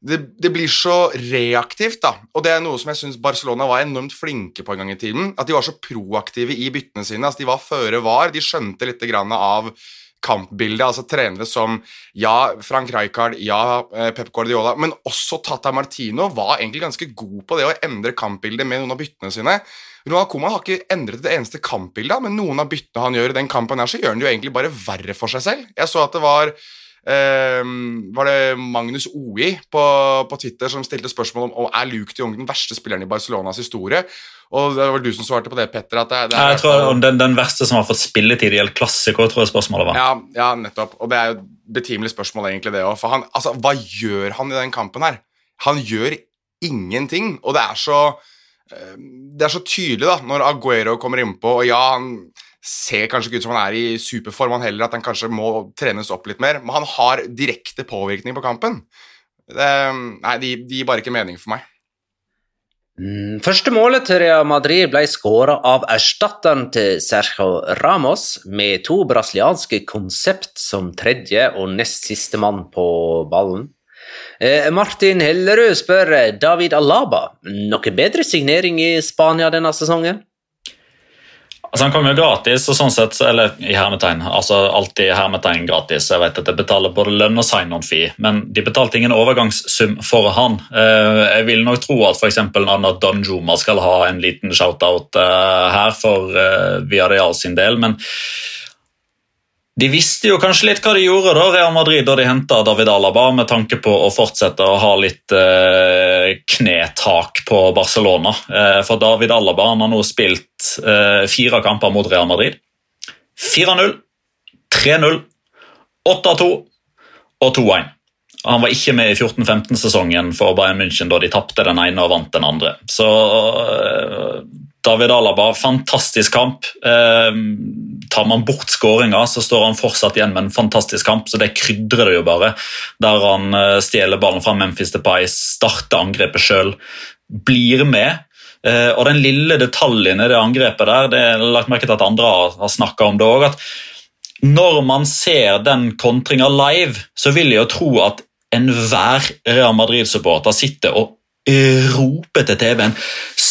det, det, blir så reaktivt, da. Og det er noe som jeg syns Barcelona var enormt flinke på en gang i tiden. At de var så proaktive i byttene sine. altså De var føre var. De skjønte litt av kampbildet. Altså trenere som ja, Frank Rijkaard, ja, Pep Guardiola, men også Tata Martino var egentlig ganske god på det å endre kampbildet med noen av byttene sine. Ronald Koeman har ikke endret det eneste kampbildet, men noen av byttene han gjør i den kampen, her, så gjør han det jo egentlig bare verre for seg selv. Jeg så at det var var det Magnus Oi på, på, Twitter som stilte spørsmål om, om er Luke de Jong den verste spilleren i Barcelonas historie. Og det var du som svarte på det, Petter. Det, det jeg tror den, den, verste som har fått spilletid i El Clásico, tror jeg spørsmålet var. Ja, ja, nettopp. Og det er jo et betimelig spørsmål, egentlig, det òg. For han, altså, hva gjør han i den kampen her? Han gjør ingenting, og det er så uh, Det er så tydelig, da, når Aguero kommer innpå, og ja, han ser kanskje ikke ut som han er i superform, han heller, at han kanskje må trenes opp litt mer. Men han har direkte påvirkning på kampen. Det, nei, de, de gir bare ikke mening for meg. Mm, første målet til Real Madrid ble skåra av erstatteren til Sergio Ramos, med to brasilianske konsept som tredje og nest siste mann på ballen. Eh, Martin Hellerud spør David Alaba noe bedre signering i Spania denne sesongen? Altså Han kom jo gratis, og sånn sett, eller i hermetegn, altså alltid i hermetegn gratis. Jeg vet at jeg betaler både lønn og sign-on-fee, men de betalte ingen overgangssum for han. Eh, jeg vil nok tro at f.eks. Anna Don Juma skal ha en liten shout-out eh, her for eh, Viareal sin del, men de visste jo kanskje litt hva de gjorde da, Real Madrid da de henta David Alaba, med tanke på å fortsette å ha litt eh, knetak på Barcelona. Eh, for David Alaba han har nå spilt eh, fire kamper mot Real Madrid. 4-0, 3-0, 8-2 og 2-1. Han var ikke med i 14-15-sesongen for Bayern München da de tapte den ene og vant den andre. Så eh, David Alaba, fantastisk kamp. Eh, tar man bort skåringa, så står han fortsatt igjen med en fantastisk kamp. så Det krydrer det jo bare. Der han eh, stjeler ballen fra Memphis Depay, starter angrepet sjøl, blir med. Eh, og den lille detaljen i det angrepet der, det er lagt merke til at andre har, snakka om det òg, at når man ser den kontringa live, så vil jeg jo tro at enhver Real Madrid-supporter sitter og roper til TV-en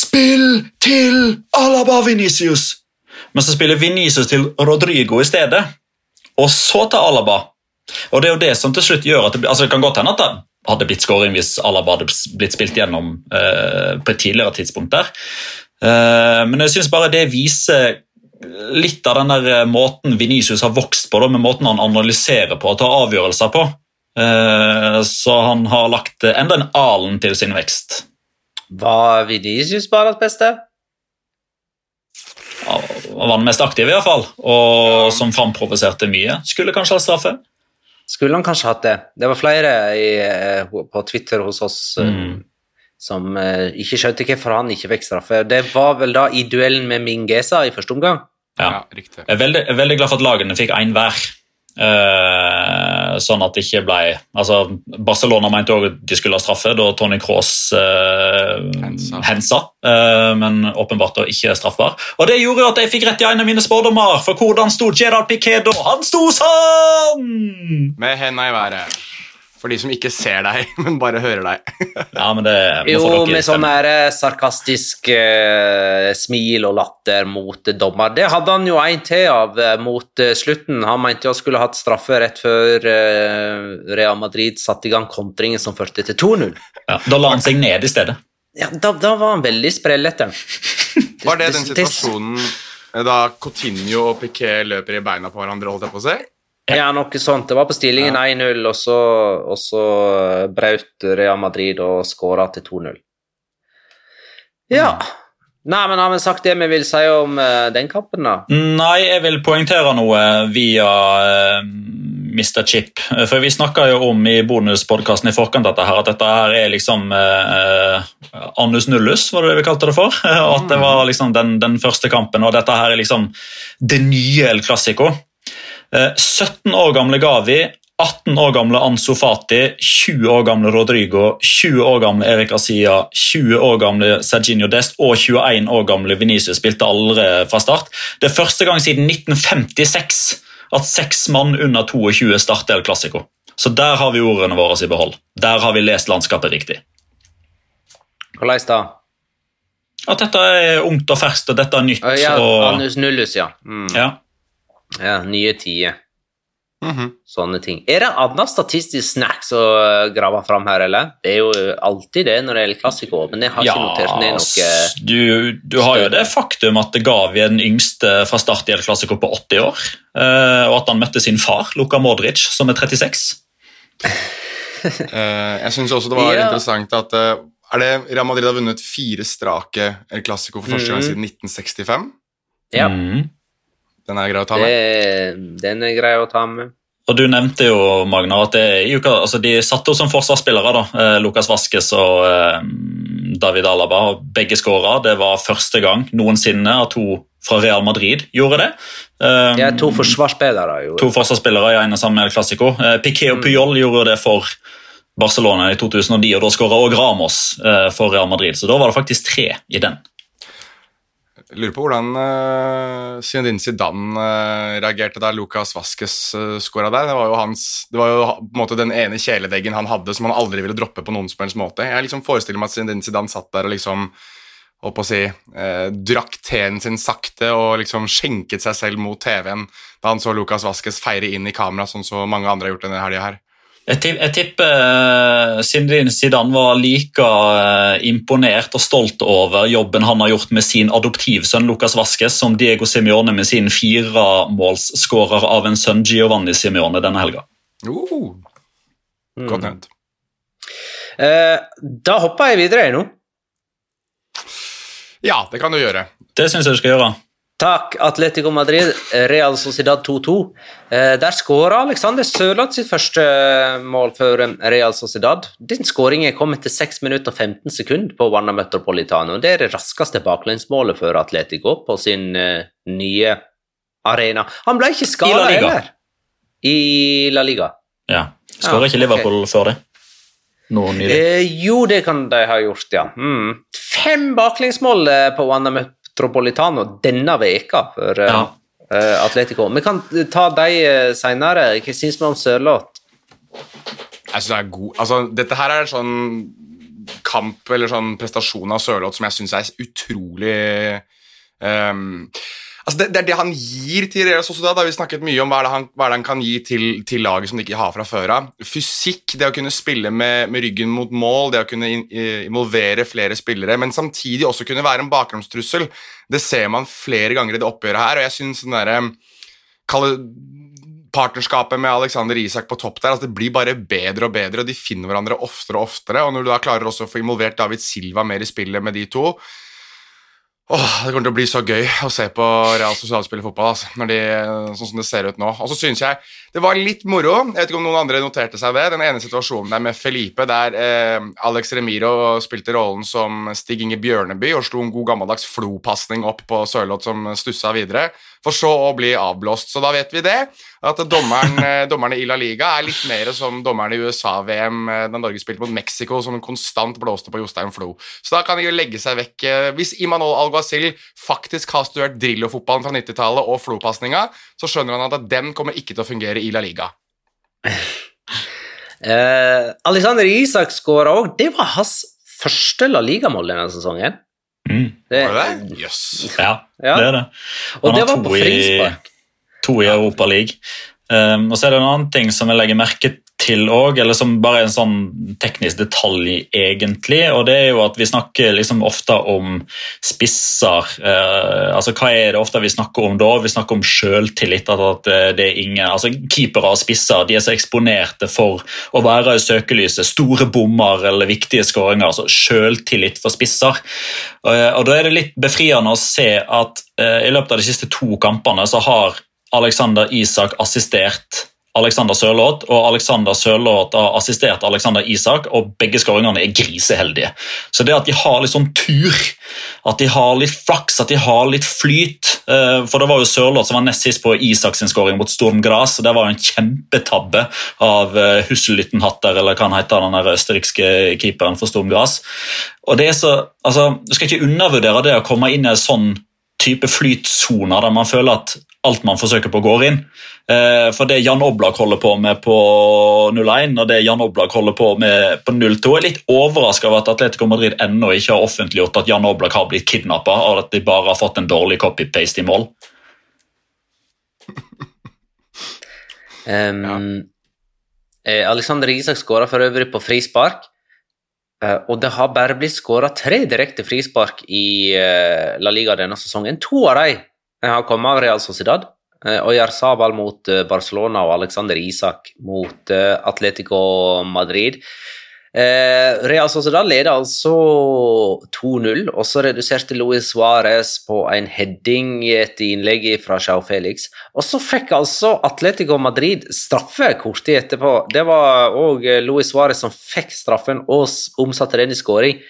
'Spill til Alaba Venicius!' Men så spiller Venicius til Rodrigo i stedet, og så til Alaba. Og Det er jo det som til slutt gjør at det, altså det kan godt hende at det hadde blitt scoring hvis Alaba hadde blitt spilt gjennom eh, på et tidligere tidspunkt. der. Eh, men jeg synes bare det viser litt av den der måten Venicius har vokst på, da, med måten han analyserer på og tar avgjørelser på. Eh, så han har lagt enda en alen til sin vekst. Var det banens beste? Han var den mest aktive, i hvert fall, og som framprovoserte mye. Skulle kanskje ha straffe? Skulle han kanskje hatt det. Det var flere i, eh, på Twitter hos oss eh, mm. som ikke skjønte hvorfor han ikke fikk straffe. Det var vel da i duellen med Mingesa i første omgang. Ja, ja riktig. Jeg er veldig, jeg er veldig glad for at lagene fikk én hver. Uh, sånn at det ikke ble altså Barcelona mente òg at de skulle ha straffe da Tony Cross uh, hensa, uh, men åpenbart da ikke straffbar. Og Det gjorde jo at jeg fikk rett i en av mine spådommer, for hvordan sto Gerard Piquet da? Han sto sånn! Med henda i været. For de som ikke ser deg, men bare hører deg. ja, men det Jo, med sånn sarkastisk uh, smil og latter mot dommer. Det hadde han jo en til av uh, mot uh, slutten. Han mente jo han skulle hatt straffe rett før Real Madrid satte i gang kontringen som førte til 2-0. Ja, da la han seg ned i stedet. Ja, da, da var han veldig sprellete. Var det den situasjonen da Coutinho og Piquet løper i beina på hverandre, holdt jeg på å si? Ja, noe sånt. Det var på stillingen ja. 1-0, og så, og så brøt Real Madrid og skåra til 2-0. Ja. Mm. Nei, men Har vi sagt det vi vil si om uh, den kampen, da? Nei, jeg vil poengtere noe via uh, Mr. Chip. For vi snakka jo om i bonuspodkasten i forkant dette her, at dette her er liksom uh, annus nullus, var det det vi kalte det for. Og at det var liksom den, den første kampen, og dette her er liksom det nye El Clásico. Eh, 17 år gamle Gavi, 18 år gamle Ansu Fati, 20 år gamle Rodrigo, 20 år gamle Erik Asia, 20 år gamle Serginio Dest og 21 år gamle Venezia spilte aldri fra start. Det er første gang siden 1956 at seks mann under 22 starter El Clásico. Så der har vi ordene våre i behold. Der har vi lest landskapet riktig. Hvordan da? At dette er ungt og ferskt, og dette er nytt. Ja, og, Anus nullus, ja. Mm. ja. Ja. Nye tider. Mhm. Sånne ting. Er det annet statistisk snacks å grave fram her, eller? Det er jo alltid det når det gjelder klassiko, men jeg har ikke notert ned noe du, du har jo det faktum at Gavi er den yngste fra start i El Clásico på 80 år, eh, og at han møtte sin far, Luka Modric, som er 36. Eh, jeg syns også det var Ja. interessant at eh, er det Real Madrid har vunnet fire strake El Clásico for første gang Mhm. siden 1965. Ja, Mm. Den er grei å ta det, med. den er grei å ta med. Og Du nevnte jo Magnar, at det, i uka, altså de satte jo som forsvarsspillere. da, eh, Lucas Vasques og eh, David Alaba. og Begge skåra. Det var første gang noensinne at to fra Real Madrid gjorde det. Um, Det er to forsvarsspillere, to forsvarsspillere i ene sammen med El Clásico. Eh, Piqué og Puyol gjorde det for Barcelona i 2009, og da skåra òg Ramos eh, for Real Madrid. Så da var det faktisk tre i den. Lurer på hvordan uh, Zinedine Zidane uh, reagerte da Lucas Vasques uh, skåra der. Det var jo, hans, det var jo på en måte den ene kjæledeggen han hadde som han aldri ville droppe på noen som helst måte. Jeg liksom forestiller meg at Zinedine Zidane satt der og liksom å si, eh, drakk teen sin sakte og liksom skjenket seg selv mot TV-en da han så Lucas Vasques feire inn i kamera, sånn som mange andre har gjort denne helga her. Jeg, tipper Sindrin Zinedine Zidane var like eh, imponert og stolt over jobben han har gjort med sin adoptivsønn Lucas Vasques som Diego Simione med sin firemålsskårer av en sønn Giovanni Simione denne helga. Uh, godt nevnt. Eh, da hopper jeg videre jeg nå. Ja, det kan du gjøre. Det syns jeg du skal gjøre. Takk, Atletico Madrid, Real Sociedad 2-2. Eh, der skåra Alexander Sørloth sitt første mål for eh, Real Sociedad. Den skåringen kom etter 6 minutter og 15 sekunder på Wanda Metropolitano. Det er det raskeste baklengsmålet for Atletico på sin eh, nye arena. Han ble ikke I skada heller. I La Liga. Ja. Skårer ikke Liverpool før det? Nylig. Eh, jo, det kan de ha gjort, ja. Mm. Fem baklengsmål eh, på Wanda Metropolitano denne veka for eh, Ja. eh, Atletico. Vi kan eh, ta de uh, seinere. Hva syns vi om Sørloth? Jeg synes det er god Altså, dette her er sånn kamp eller sånn prestasjon av Sørloth som jeg syns er utrolig ehm, Altså, det, det er det han gir til Real Sociedad. Da. Vi snakket mye om hva er det han, er det han kan gi til, til laget som de ikke har fra før av. Fysikk, det å kunne spille med, med ryggen mot mål, det å kunne in, involvere flere spillere, men samtidig også kunne være en bakgrunnstrussel. Det ser man flere ganger i det oppgjøret her, og jeg syns den derre partnerskapet med Alexander Isak på topp der, altså det blir bare bedre og bedre, og de finner hverandre oftere og oftere. Og når du da klarer også å få involvert David Silva mer i spillet med de to Åh, Det kommer til å bli så gøy å se på Real Social spille fotball, altså, når de, sånn som det ser ut nå. Og så synes jeg det var litt moro, jeg vet ikke om noen andre noterte seg det, den ene situasjonen der med Felipe, der eh, Alex Remiro spilte rollen som Stig Inge Bjørneby og slo en god gammeldags flopasning opp på Sørloth som stussa videre, for så å bli avblåst. Så da vet vi det, at dommeren, eh, dommerne i La Liga er litt mer som dommerne i USA-VM eh, da Norge spilte mot Mexico, som konstant blåste på Jostein Flo. Så da kan de jo legge seg vekk. eh, Hvis Imanol Alguacil faktisk har studert Drillo-fotballen fra 90-tallet og Flo-pasninga, så skjønner han at den kommer ikke til å fungere i La Liga. Eh, Alexander Isak skåra òg. Det var hans første La Liga-mål denne sesongen. Mm. Det, Var det det? Jøss. Ja, Ja. det er det. Og det var på frispark. To i Europa League. Um, og så er det en annen ting som jeg legger merke til òg, eller som bare er en sånn teknisk detalj, egentlig. og Det er jo at vi snakker liksom ofte om spisser. eh, altså Hva er det ofte vi snakker om da? Vi snakker om sjøltillit. At, eh, det er ingen, altså Keepere og spisser de er så eksponerte for å være i søkelyset. Store bommer eller viktige skåringer. altså Sjøltillit for spisser. Og, og Da er det litt befriende å se at eh, i løpet av de siste to kampene så har Alexander Isak assistert Alexander Sørloth, og Alexander Sørloth har assistert Alexander Isak, og begge skåringene er griseheldige. Så det at de har litt sånn tur, at de har litt flaks, at de har litt flyt eh, For det var jo Sørloth som var nest sist på Isaks skåring mot Storm Gras, og det var jo en kjempetabbe av eh, Hussellyttenhatter, eller hva han heter, den østerrikske keeperen for Storm Gras. Og det er så, altså, Du skal ikke undervurdere det å komme inn i en sånn type flytsoner der man føler at alt man forsøker på, går inn. Eh, for det Jan Oblak holder på med på 0-1 og det Jan Oblak holder på med på 0-2 er litt overraska over at Atletico Madrid ennå ikke har offentliggjort at Jan Oblak har blitt kidnappa, og at de bare har fått en dårlig copy-paste i mål. Um, ja. Alexander Isak skåra for øvrig på frispark. Uh, og det har bare blitt skåra tre direkte frispark i uh, La Liga denne sesongen. To av dem har kommet av Real Sociedad. Og Jarzabal mot Barcelona og Alexander Isak mot Atletico Madrid. Real Sociedad leder altså 2-0, og så reduserte Luis Suárez på en heading etter innlegget fra Chau Felix. Og så fikk altså Atletico Madrid straffe kort tid etterpå. Det var òg Luis Suárez som fikk straffen og omsatte den i skåring.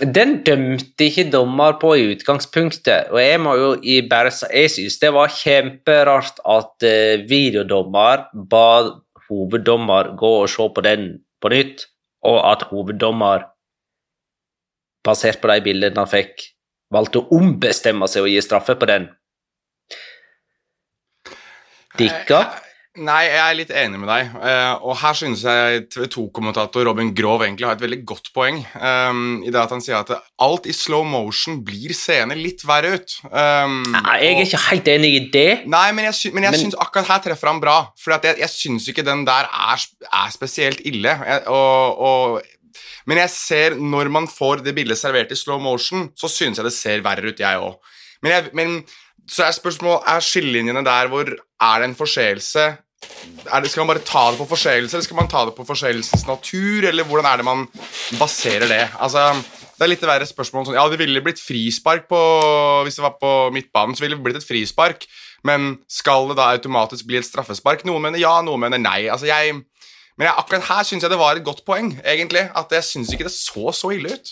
Den dømte ikke dommer på i utgangspunktet, og jeg må jo i bare Jeg synes det var kjemperart at videodommer ba hoveddommer gå og se på den på nytt og at hoveddommer, basert på de bildene han fikk, valgte å ombestemme seg og gi straffe på den. Dikka? Nei, jeg er litt enig med deg. Uh, og her synes jeg TV 2-kommentator Robin Grov egentlig har et veldig godt poeng. Um, I det at han sier at alt i slow motion blir seende litt verre ut. Um, nei, jeg er og, ikke helt enig i det. Nei, men jeg, sy men jeg men, synes akkurat her treffer han bra. For jeg, jeg syns ikke den der er, er spesielt ille. Jeg, og, og, men jeg ser, når man får det bildet servert i slow motion, så synes jeg det ser verre ut, jeg òg. Men, men så er spørsmålet er skillelinjene der hvor er det en forseelse det, skal man bare ta det på forseelse, eller skal man ta det på forseelsens natur, eller hvordan er det man baserer det? Altså, det er litt verre spørsmål sånn, Ja, det ville blitt frispark på Hvis det var på midtbanen, så ville det blitt et frispark, men skal det da automatisk bli et straffespark? Noen mener ja, noen mener nei. Altså, jeg Men jeg, akkurat her syns jeg det var et godt poeng, egentlig. At jeg syns ikke det så så ille ut.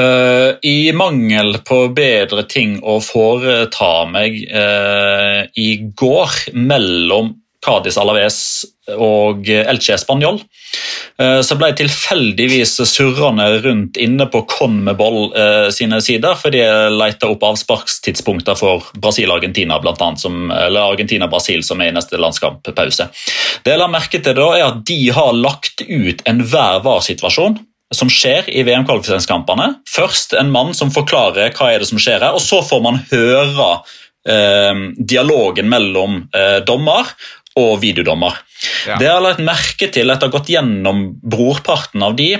Uh, I mangel på bedre ting å foreta meg uh, i går mellom Cádiz Alaves og Elche Spanjol, uh, så ble jeg tilfeldigvis surrende rundt inne på Conmebol sine sider, fordi jeg leita opp avsparkstidspunkter for Brasil-Argentina, eller Argentina-Brasil, som er i neste landskamppause. Det jeg la merke til da, er at de har lagt ut en hver var-situasjon som skjer i VM-kvalifiseringskampene. Først en mann som forklarer hva er det som skjer her, og så får man høre eh, dialogen mellom eh, dommer og videodommer. Ja. Det jeg har lagt merke til etter å ha gått gjennom brorparten av de,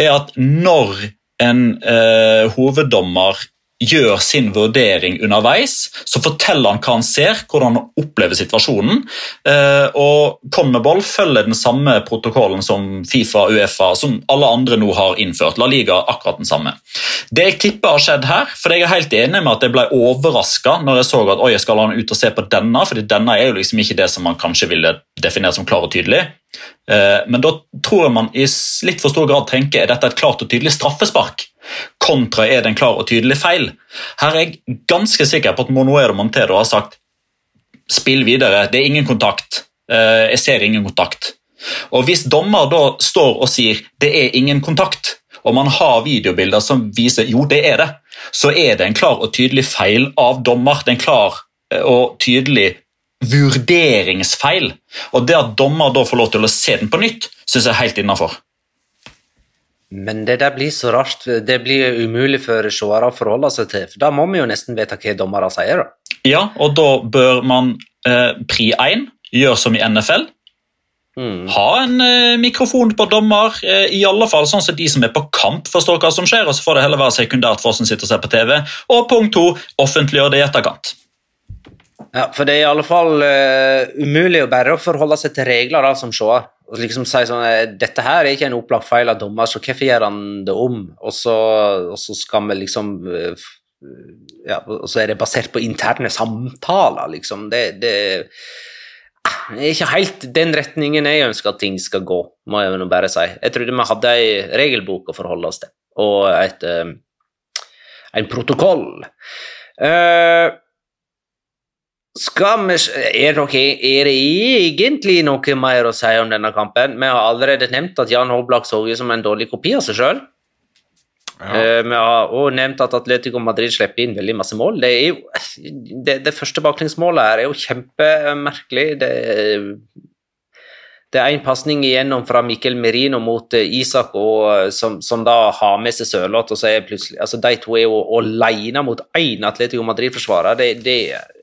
er at når en eh, hoveddommer gjør sin vurdering underveis, så forteller han hva han ser, hvordan han opplever situasjonen. Eh, og Conmebol følger den samme protokollen som Fifa Uefa, som alle andre nå har innført. La Liga akkurat den samme. Det jeg tipper har skjedd her, for jeg er helt enig med at jeg ble overraska når jeg så at oi, skal han ut og se på denne, fordi denne er jo liksom ikke det som man kanskje ville definert som klar og tydelig. Eh, men da tror jeg man i litt for stor grad tenker er dette et klart og tydelig straffespark, kontra er det en klar og tydelig feil. Her er jeg ganske sikker på at Monoero Montero har sagt spill videre, det er ingen kontakt. Eh, jeg ser ingen kontakt. Og Hvis dommer da står og sier det er ingen kontakt, og man har videobilder som viser jo det er det, så er det en klar og tydelig feil av dommer. Det er en klar eh, og tydelig vurderingsfeil. Og det at dommer da får lov til å se den på nytt, syns jeg er helt innafor. Men det der blir så rart. Det blir umulig for seere å forholde seg til. for Da må vi jo nesten vite hva dommere sier. da. Ja, og da bør man eh, pri 1 gjøre som i NFL. Mm. Ha en eh, mikrofon på dommer, eh, i alle fall sånn at de som er på kamp, forstår hva som skjer. og Så får det heller være sekundært for oss som sitter og ser på TV. Og punkt to, offentliggjør det i etterkant. Ja, for det er i alle fall uh, umulig å bare forholde seg til regler da, som seer. Og liksom si sånn eh, Dette her er ikke en opplagt feil av dommer, så hvorfor gjør han det om? Og så, og så skal vi liksom uh, ja, og så er det basert på interne samtaler, liksom. Det, det er ikke helt den retningen jeg ønsker at ting skal gå, må jeg nå bare si. Jeg trodde vi hadde ei regelbok å forholde oss til, og et, eh, en protokoll. Eh, skal vi er, dere, er det egentlig noe mer å si om denne kampen? Vi har allerede nevnt at Jan Håblak så ut som en dårlig kopi av seg sjøl. Eh, vi har også nevnt at Atletico Madrid slipper inn veldig masse mål. Det, er jo, det, det første baklengsmålet her er jo kjempemerkelig. Det, det er en pasning igjennom fra Mikkel Merino mot eh, Isak, og, eh, som, som da har med seg Sørloth. og så er plutselig, altså De to er jo alene mot én Atletico Madrid-forsvarer. Det, det,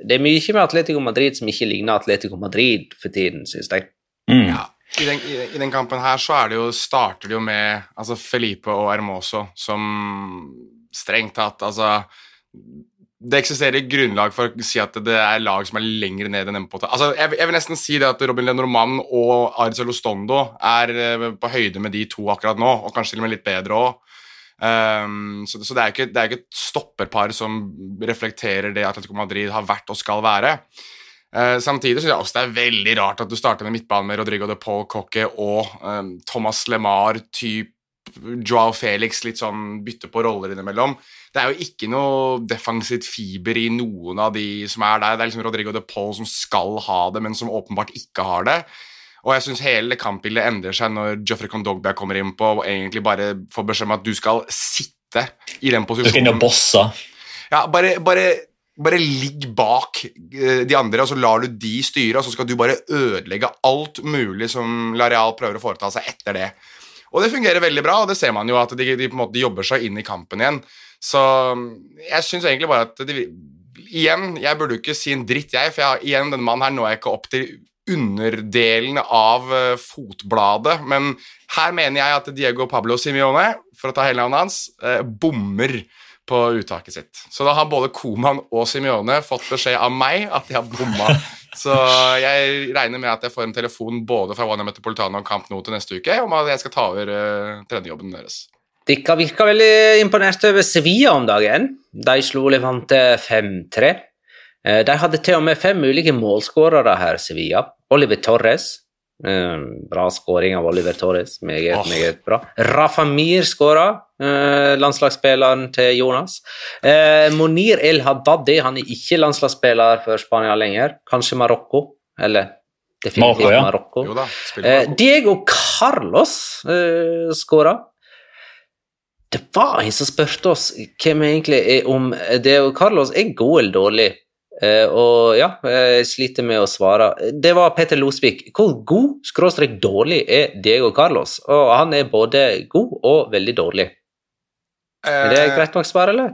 det er mye med Atletico Madrid som ikke ligner Atletico Madrid for tiden, synes jeg. Mm. Ja. I den, i, I den kampen her så er det jo, starter det jo med altså Felipe og Hermoso som strengt tatt Altså Det eksisterer grunnlag for å si at det er lag som er lenger ned enn MPT. Altså, jeg, jeg vil nesten si det at Robin Lenormand og Arcel Ostondo er eh, på høyde med de to akkurat nå, og kanskje til og med litt bedre òg. Um, så, så det er ikke, det er ikke et stopperpar som reflekterer det Atletico Madrid har vært og skal være. Uh, samtidig synes jeg også det er veldig rart at du starter med midtbanen med Rodrigo de Paul Coque og um, Thomas LeMar, typ Joao Felix, litt sånn bytte på roller innimellom. Det er jo ikke noe defensivt fiber i noen av de som er der. Det er liksom Rodrigo de Paul som skal ha det, men som åpenbart ikke har det. Og jeg syns hele kampbildet endrer seg når Joffrey Condogbia kommer inn på og egentlig bare får beskjed om at du skal sitte i den Du skal inn posisjonen. og bosse. Ja, bare, bare, bare ligg bak eh, de andre, og så lar du de styre, og så skal du bare ødelegge alt mulig som Lareal prøver å foreta seg etter det. Og det fungerer veldig bra, og det ser man jo at de, de på en måte jobber seg inn i kampen igjen. Så jeg syns egentlig bare at de, Igjen, jeg burde jo ikke si en dritt, jeg, for jeg, igjen, denne mannen her når jeg ikke opp til underdelen av uh, fotbladet, men her mener jeg at Diego Pablo Simione, for å ta hele navnet hans, uh, bommer på uttaket sitt. Så da har både Koman og Simione fått beskjed av meg at de har bomma. Så jeg regner med at jeg får en telefon både fra Wanya Metropolitano og Camp Nou til neste uke om at jeg skal ta over uh, tredjejobben deres. Dere virka veldig imponert over Sevilla om dagen. De slo Levante 5-3. Eh, De hadde til og med fem ulike målskårere her, Sevilla. Oliver Torres. Eh, Bra skåring av Oliver Torres. Meget, oh. meget bra. Rafa Mir skåra. eh, Landslagsspilleren til Jonas. Eh, Monir El Haddadi han er ikke landslagsspiller for Spania lenger. Kanskje Marokko. Eller definitivt Marokko, ja. Marokko. Jo da, Eh, Marokko. Diego Carlos eh, skåra. Det var en som spurte oss hvem egentlig er om Diego Carlos er god eller dårlig. Eh, og ja, jeg sliter med å svare. Det var Peter Losvik. Hvor god, skråstrek dårlig, er Diego Carlos? Og han er både god og veldig dårlig. Er det Eh, greit nok svar, eller?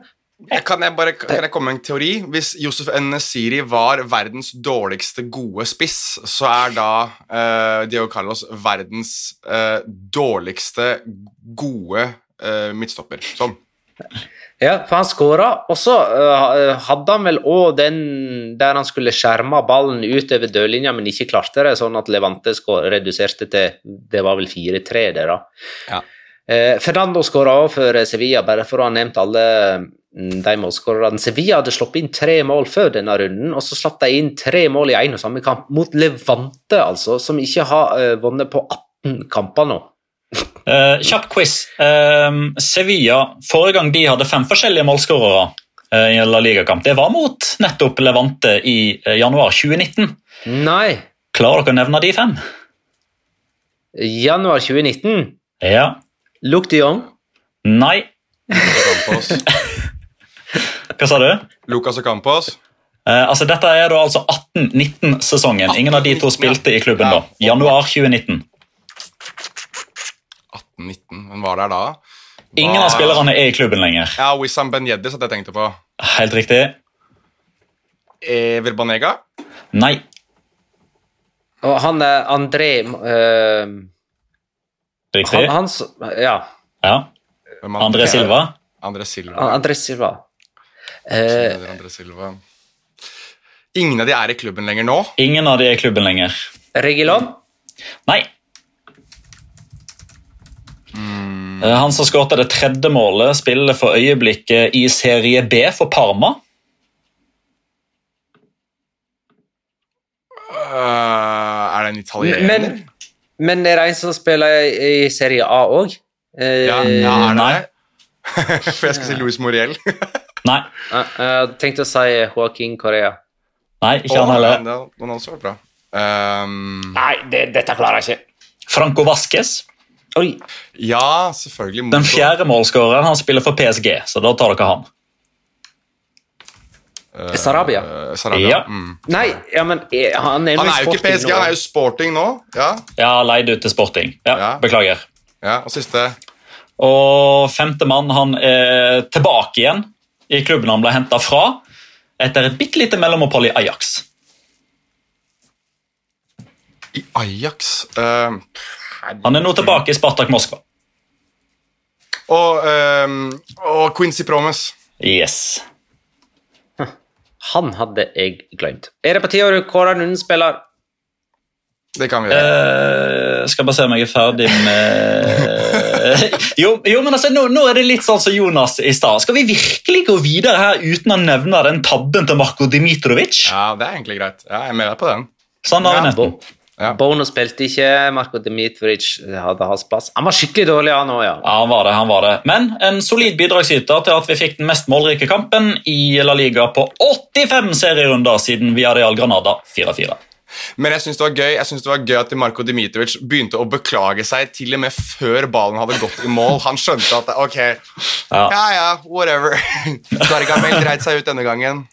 Kan jeg bare kan jeg komme med en teori? Hvis Josef Nesiri var verdens dårligste gode spiss, så er da uh, Diego Carlos verdens uh, dårligste gode uh, midtstopper. Sånn. Ja, for han skåra, og så øh, hadde han vel òg den der han skulle skjerme ballen utover dørlinja, men ikke klarte det, sånn at Levante reduserte til Det var vel 4-3, der, da. Ja. Eh, Fernando skåra òg for Sevilla, bare for å ha nevnt alle mm, de målskårerne. Sevilla hadde sluppet inn tre mål før denne runden, og så slapp de inn tre mål i én og samme kamp, mot Levante, altså, som ikke har øh, vunnet på 18 kamper nå. Eh, kjapp quiz. Uh, Sevilla, forrige gang de hadde fem forskjellige målskårere uh, i en La Liga-kamp, det var mot nettopp Levante i januar 2019. Nei, Klarer dere å nevne de fem? januar 2019. Ja. Luc de Jong. Nei. Hva sa du? Lucas Ocampos. Eh, altså Dette er da altså 18-19-sesongen. Ingen av de to spilte i klubben ja. da. Januar 2019. 18-19. Hvem var der da? Ingen av spillerne er i klubben lenger. Ja, Wissam Ben satt jeg tenkte på. Helt riktig. Ever Banega? Nei. Og han er André øh, Riktig. han, hans, Ja. Ja. André Silva. André Silva. André Silva. Eh, André Silva. Ingen av de er i klubben lenger nå. Ingen av de er i klubben lenger. Regilon? Nei. Eh, Han som skåret det tredje målet, spiller for øyeblikket i serie B for Parma. er det en italiener? Men, men er det en som spiller i i Serie A òg? ja, ja, er det Nei. det? For jeg skal si Louis Moriel. Nei, Jeg tenkte å si Joaquin Correa. nei ikke han heller. Den den også var bra. Um, Nei, det, dette klarer jeg ikke. Franco Vasques. Oi. ja, selvfølgelig. Den fjerde målskåreren han spiller for PSG, så da tar dere han. Uh, Sarabia. eh, Sarabia. Ja. Mm. Nei, ja, men han er, Han er jo ikke PSG, han er jo sporting nå. Ja, Ja, leid ut til Sporting. Ja, Ja. Beklager. ja og siste Og femtemann han er tilbake igjen i klubben han ble henta fra, etter et bitte lite mellomopphold i Ajax. i Ajax. Eh, Han er nå tilbake i Spartak Moskva. og, eh, og Quincy Promes. Yes. Han hadde jeg glemt. Er det på tide å kåre en spiller? Det kan vi gjøre. Uh, skal bare se om jeg er ferdig med jo, jo, men altså, nå, nå er det litt sånn som Jonas i stad. Skal vi virkelig gå videre her uten å nevne den tabben til Marko Dimitrovic? Ja, det er egentlig greit. Ja, jeg er med deg på den. Sånn har vi Ja. Ja. Bono spilte ikke, Marko Dmitric hadde hans plass. Han var skikkelig dårlig, han òg, ja. Ja, han var det, han var det. Men en solid bidragsyter til at vi fikk den mest målrike kampen i La Liga på 85 serierunder siden Villarreal Granada 4-4. Men jeg syns det var gøy Jeg synes det var gøy at Marko Dimitrovic begynte å beklage seg til og med før ballen hadde gått i mål. Han skjønte at ok, Ja. ja ja, whatever. Gargamel dreit seg ut denne gangen.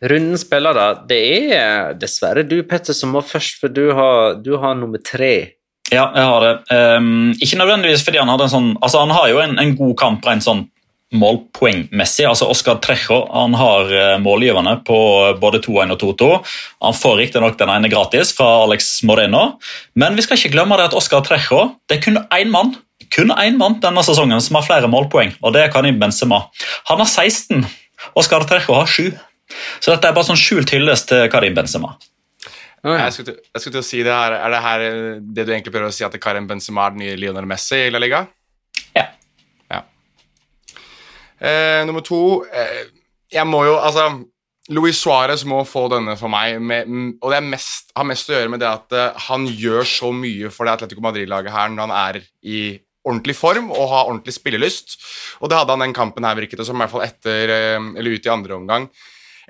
Rundens da. det er dessverre du, Petter, som må først, for du har, du har nummer tre. Ja, jeg har det. Um, ikke nødvendigvis fordi han hadde en sånn Altså, han har jo en, en god kamp rent sånn målpoengmessig. Altså, Oscar Trejo han har målgivende målgiverne på både 2-1 og 2-2. Han får riktignok den ene gratis fra Alex Moreno, men vi skal ikke glemme det at Oscar Trejo det er kun én mann kun én mann denne sesongen som har flere målpoeng, og det er Karim Benzema. Han har 16, Oscar Trejo har 7. Så dette er bare sånn skjult hyllest til Karim Benzema. Jeg skulle, til, jeg skulle til å si det her Er det her eh, det du egentlig prøver å si, at Karim Benzema er den nye Lionel Messi i La Liga? Ja. Ja. Eh, nummer to eh, Jeg må jo Altså Luis Suárez må få denne for meg, med, og det er mest, har mest å gjøre med det at uh, han gjør så mye for det Atletico Madrid-laget her når han er i ordentlig form og har ordentlig spillelyst. Og det hadde han den kampen her, virket det som, i hvert fall etter, eh, eller ut i andre omgang.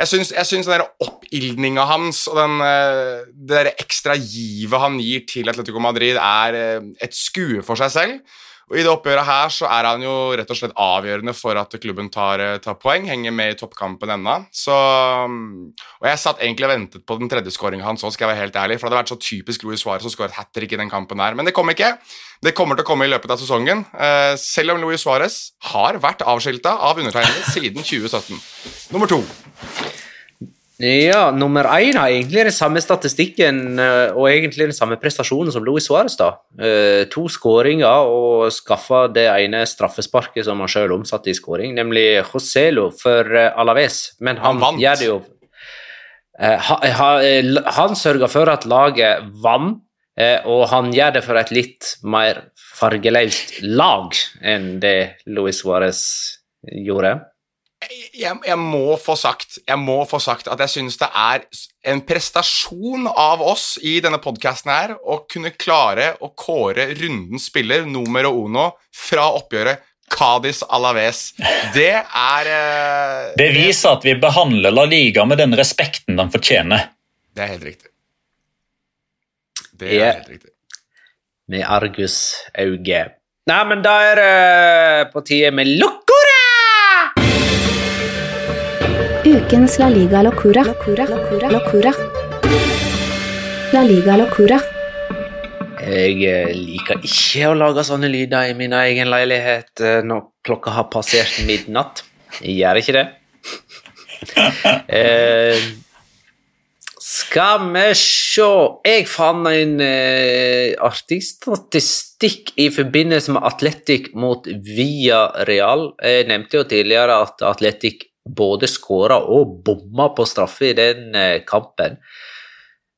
Jeg syns, jeg syns den oppildninga hans og den, eh, det ekstra givet han gir til Atletico Madrid, er eh, et skue for seg selv. Og I det oppgjøret her så er han jo rett og slett avgjørende for at klubben tar, eh, tar poeng. Henger med i toppkampen ennå. Mm, Og jeg satt egentlig og ventet på den tredje skåringa hans òg, skal jeg være helt ærlig. For det hadde vært så typisk Louis Suárez å skåre et hat trick i den kampen der. Men det kom ikke. Det kommer til å komme i løpet av sesongen. eh, selv om Louis Suárez har vært avskilta av undertegnede siden 2017. Nummer to. Ja, nummer én har egentlig den samme statistikken eh, og egentlig den samme prestasjonen som Luis Suárez. da. Eh, to skåringer og skaffa det ene straffesparket som han sjøl omsatte i skåring, nemlig Joselo for eh, Alaves. Men han, Han gjør det jo ha, ha, Han sørga for at laget vant, og han gjør det for et litt mer fargeløst lag enn det Luis Suárez gjorde. Jeg, jeg må få sagt Jeg må få sagt at jeg syns det er en prestasjon av oss i denne podkasten her å kunne klare å kåre rundens spiller numero uno fra oppgjøret Cádiz Alaves. Det er eh, Det viser at vi behandler La Liga med den respekten den fortjener. Det er helt riktig. Det er helt riktig. med argusauge. Nei, men da er det på tide med Locora! Ukens La Liga Locura. Locura. Locura. Locura. La Liga Locura. Jeg eh, liker ikke å lage sånne lyder i min egen leilighet eh, når klokka har passert midnatt. Jeg gjør ikke det. eh, skal vi se Jeg fant en eh, artig statistikk i forbindelse med Atletic mot Via Real. Jeg nevnte jo tidligere at Atletic både skåra og bomma på straffe i den eh, kampen.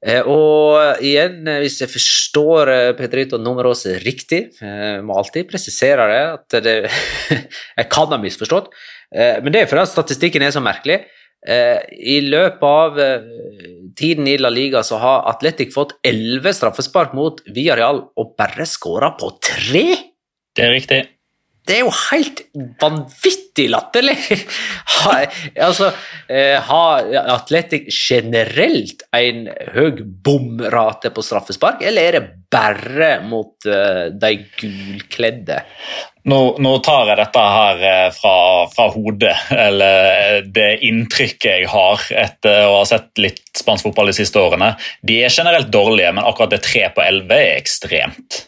Eh, og igjen, eh, hvis jeg forstår Pedrito Numeros riktig, jeg må alltid presisere det, at det Jeg kan ha misforstått, men det er fordi at statistikken er så merkelig. I løpet av tiden i La Liga så har Atletic fått elleve straffespark mot Villarreal og bare skåra på tre! Det er riktig. Det er jo helt vanvittig latterlig! Ha, altså, eh, har Atletic generelt en høy bomrate på straffespark, eller er det bare mot eh, de gulkledde? Nå, nå tar jeg dette her eh, fra, fra hodet, eller det inntrykket jeg har etter å ha sett litt spansk fotball de siste årene. De er generelt dårlige, men akkurat det tre på elleve er ekstremt.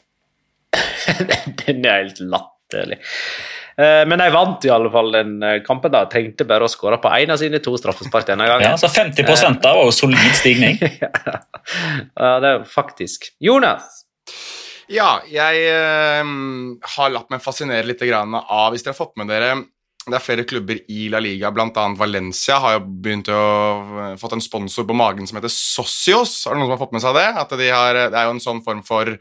Den er helt latterlig. Eh, Men de vant i alle fall den eh, kampen. da, Trengte bare å skåre på én av sine to straffespark denne gangen. Ja, så 50 da var jo solid stigning. Ja, det er faktisk. Jonas, Ja, jeg eh, har latt meg fascinere litt av Hvis dere har fått med dere det er flere klubber i La Liga, bl.a. Valencia har jo begynt å fått en sponsor på magen som heter Socios. Har det noen som har fått med seg det? At de har, det er jo en sånn form for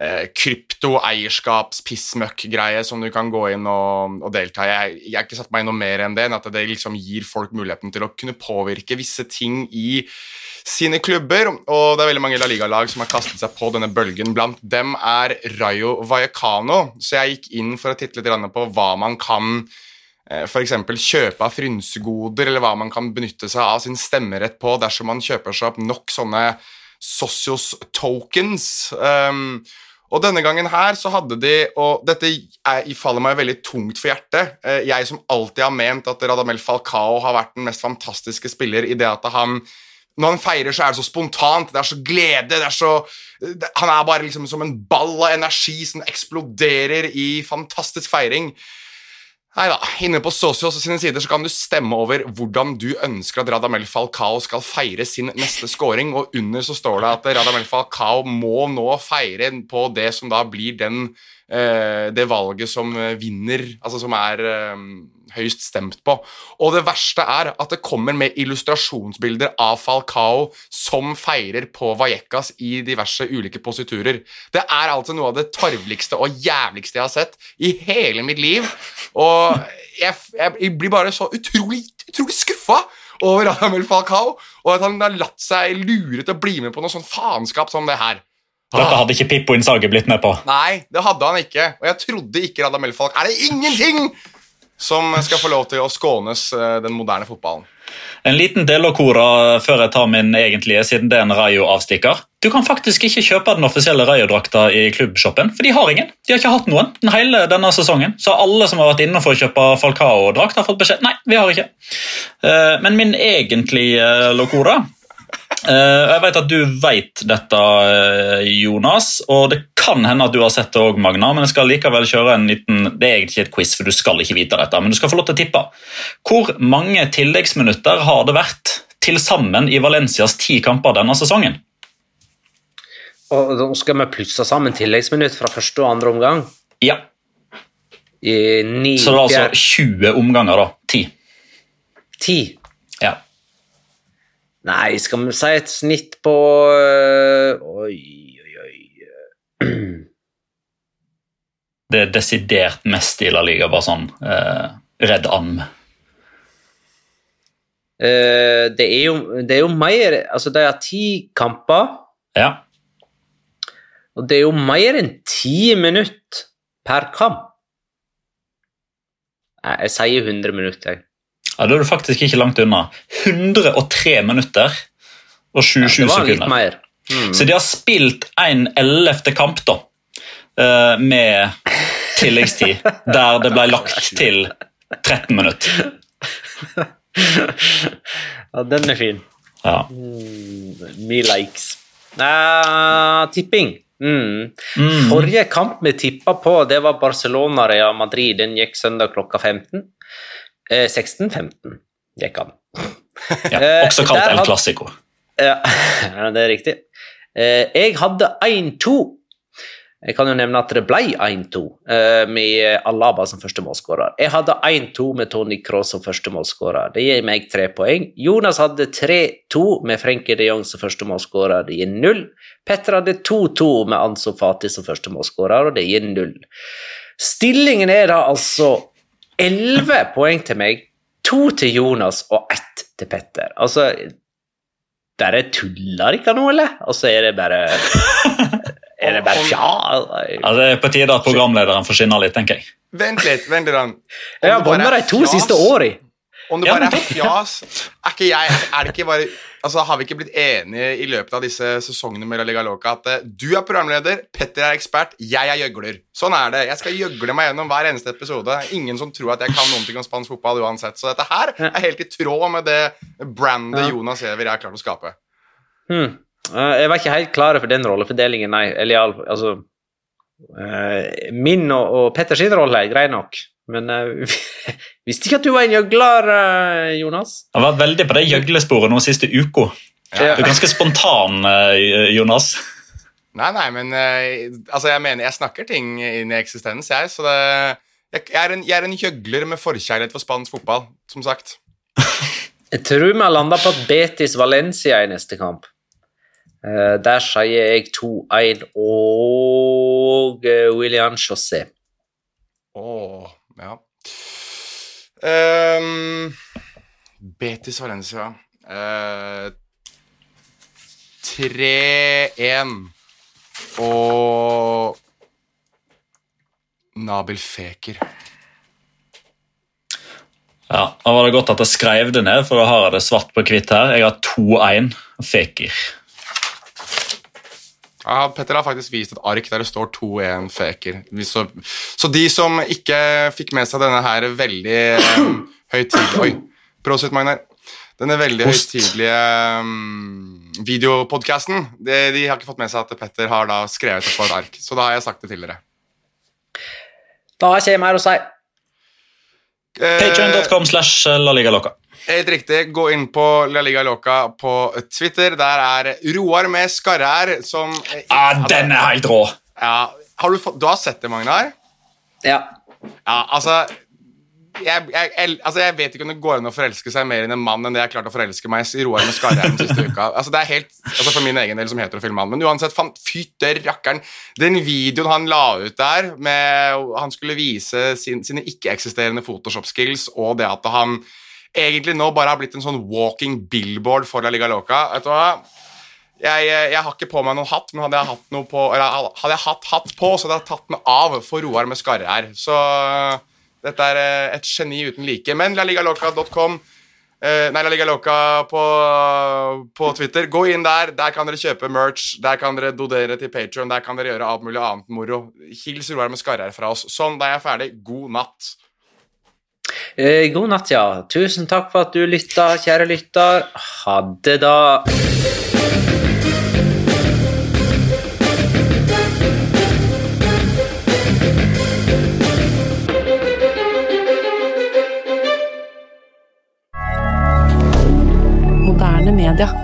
eh, krypto-eierskaps-pissmøkk-greie som du kan gå inn og, og delta i. Jeg, har ikke satt meg inn noe mer enn det, enn at det liksom gir folk muligheten til å kunne påvirke visse ting i sine klubber, og det er veldig mange La Liga-lag som har kastet seg på denne bølgen. Blant dem er Rayo Vallecano, så jeg gikk inn for å titte litt på hva man kan f.eks. for eksempel kjøpe av frynsegoder, eller hva man kan benytte seg av sin stemmerett på dersom man kjøper seg opp nok sånne Socios tokens. Um, og denne gangen her så hadde de Og dette er, faller meg veldig tungt for hjertet. Eh, Jeg som alltid har ment at Radamel Falcao har vært den mest fantastiske spiller i det at han når han feirer, så er det så spontant, det er så glede er så, Han er bare liksom som en ball av energi som eksploderer i fantastisk feiring. Nei da, Inne på Socios sine sider så kan du stemme over hvordan du ønsker at Radamel Falcao skal feire sin neste scoring, og under så står det at Radamel Falcao må nå feire på det som da blir den, det valget som eh, vinner, altså som er eh, høyst stemt på. Og det verste er at det kommer med illustrasjonsbilder av Falcao som feirer på Vallecas i diverse ulike positurer. Det er altså noe av det tarveligste og jævligste jeg har sett i hele mitt liv. Og jeg, jeg, blir bare så utrolig, utrolig skuffa over Radamel Falcao, og at han har latt seg lure til å bli med på noe sånn faenskap som det her. Dette hadde ikke Pippo Innsage blitt med på. Nei, det hadde han ikke. Og jeg trodde ikke Radamel Falk Er det ingenting som skal få lov til å skånes eh, den moderne fotballen? En liten del delokora før jeg tar min egentlige, siden det er en Rayo-avstikker. Du kan faktisk ikke kjøpe den offisielle Rayo-drakta i klubbshoppen, for de har ingen. De har ikke hatt noen den hele denne sesongen. Så alle som har vært inne for å kjøpe Falcao-drakt, har fått beskjed nei, vi har ikke. Eh, Men min egentlige locora Eh, Eh, jeg vet at du vet dette, eh, Jonas, og det kan hende at du har sett det òg, Magna. Men jeg skal likevel kjøre en liten Det er egentlig ikke et quiz, for du skal ikke vite dette, men du skal få lov til å tippe. Hvor mange tilleggsminutter har det vært til sammen i Valencias ti kamper denne sesongen? Og Nå skal vi plusse sammen tilleggsminutt fra første og andre omgang? Ja. I ni, Så det er altså 20 omganger, da. 10. 10. Nei, skal vi si et snitt på øh, Oi, oi, oi Det er desidert mest i La Liga, bare sånn eh, redd and. Eh, det, er jo, det er jo mer Altså, de har ti kamper, Ja. og det er jo mer enn ti minutter per kamp. Nei, jeg sier 100 minutter, jeg. Ja, Da er du faktisk ikke langt unna. 103 minutter og 27 ja, sekunder. Mm. Så de har spilt en ellevte kamp, da, eh, med tilleggstid, der det ble lagt til 13 minutter. ja, den er fin. Ja. Mm, me likes. Uh, tipping. Mm. Mm. Forrige kamp vi tippa på, det var Barcelona-Real Madrid. Den gikk søndag klokka 15. Eh, 16.15 gikk han. Ja, Eh, også kalt El Clásico. Ja, det er riktig. Eh, jeg hadde 1-2. Jeg kan jo nevne at det ble 1-2 eh, med Alaba som første målskårer. Jeg hadde 1-2 med Tony Cross som første målskårer. Det gir meg tre poeng. Jonas hadde 3-2 med Frenkie de Jong som første målskårer. Det gir null. Petter hadde 2-2 med Anso Fati som første målskårer, og det gir null. Stillingen er da altså 11 poeng til meg, to til Jonas og ett til Petter. Altså Bare tuller ikke nå, eller? Altså, er det bare Er det bare fjas? Ja, det er på tide at programlederen får skinne litt, tenker jeg. Vent litt, vent litt. Om Jeg har vunnet de to siste åra. Om det bare er fjas, er ikke jeg Er det ikke bare Altså, Har vi ikke blitt enige i løpet av disse sesongene med La Liga Loca at uh, du er programleder, Petter er ekspert, jeg er gjøgler? Sånn er det. Jeg skal gjøgle meg gjennom hver eneste episode. Ingen som tror at jeg kan noen ting om spansk fotball uansett. Så dette her er helt i tråd med det brandet. Jonas Giæver har klart å skape. Hmm. Uh, Jeg var ikke helt klar for den rollefordelingen, nei. Eller altså uh, Min og, og Petters rolle er grei nok, men uh, visste ikke at du var en gjøgler, eh, Jonas. Jeg har vært veldig på det gjøglesporet nå siste uka. Ja. Du er ganske spontan, eh, Jonas. Nei, nei, men eh, altså, jeg mener Jeg snakker ting inn i eksistens, jeg. Så det jeg, jeg, er en, jeg er en gjøgler med forkjærlighet for spansk fotball, som sagt. Jeg tror vi har landa på at Betis Valencia i neste kamp. Eh, der sier jeg 2-1 og eh, William José. Åh, ja. Um, Betis Valencia Uh, 3-1 og Nabil Feker. Ja, da var det godt at jeg skrev det ned, for da har jeg det svart på hvitt her. Jeg har 2-1 Feker. Ja, Petter har faktisk vist et ark der det står 2-1 Feker. Så, så de som ikke fikk med seg denne her veldig um, høytidelige Oi, prosit, Magnar. Denne veldig høytidelige um, videopodkasten, de, de har ikke fått med seg at Petter har da skrevet det på et ark. Så da har jeg sagt det til dere. Da ikke jeg mer å si. Eh, Patreon.com slash La Liga Loca. Helt riktig. Gå inn på La Liga Loca på Twitter. Der er Roar med skarre her, som Ah, den er helt rå! Ja, har du, du har sett det, Magnar? Ja. Ja, altså jeg, jeg, jeg, altså jeg vet ikke om det går an å forelske seg mer i en mann enn det jeg klarte å forelske meg i Roar med skarre den siste uka. Altså det er helt, altså For min egen del som heterofil mann. Men uansett, fan, fytte rakkeren. Den videoen han la ut der, med Han skulle vise sin, sine ikke-eksisterende Photoshop-skills, og det at han egentlig nå bare har blitt en sånn walking billboard for La Liga Loca. Vet du hva? Jeg, jeg har ikke på meg noen hatt, men hadde jeg hatt noe på Eller hadde jeg hatt hatt på, så hadde jeg tatt den av for Roar med skarre her. Så dette er eh, et geni uten like. Men laligaloca.com eh, Nei, La Liga Loca på, på Twitter. Gå inn der. Der kan dere kjøpe merch. Der kan dere dodere til Patreon, Der kan dere gjøre alt mulig annet moro. Hils Roar med skarre her fra oss. Sånn, da er jeg ferdig. God natt. Eh, god natt, ja. Tusen takk for at du lytta, kjære lytter. Ha det, da. Media.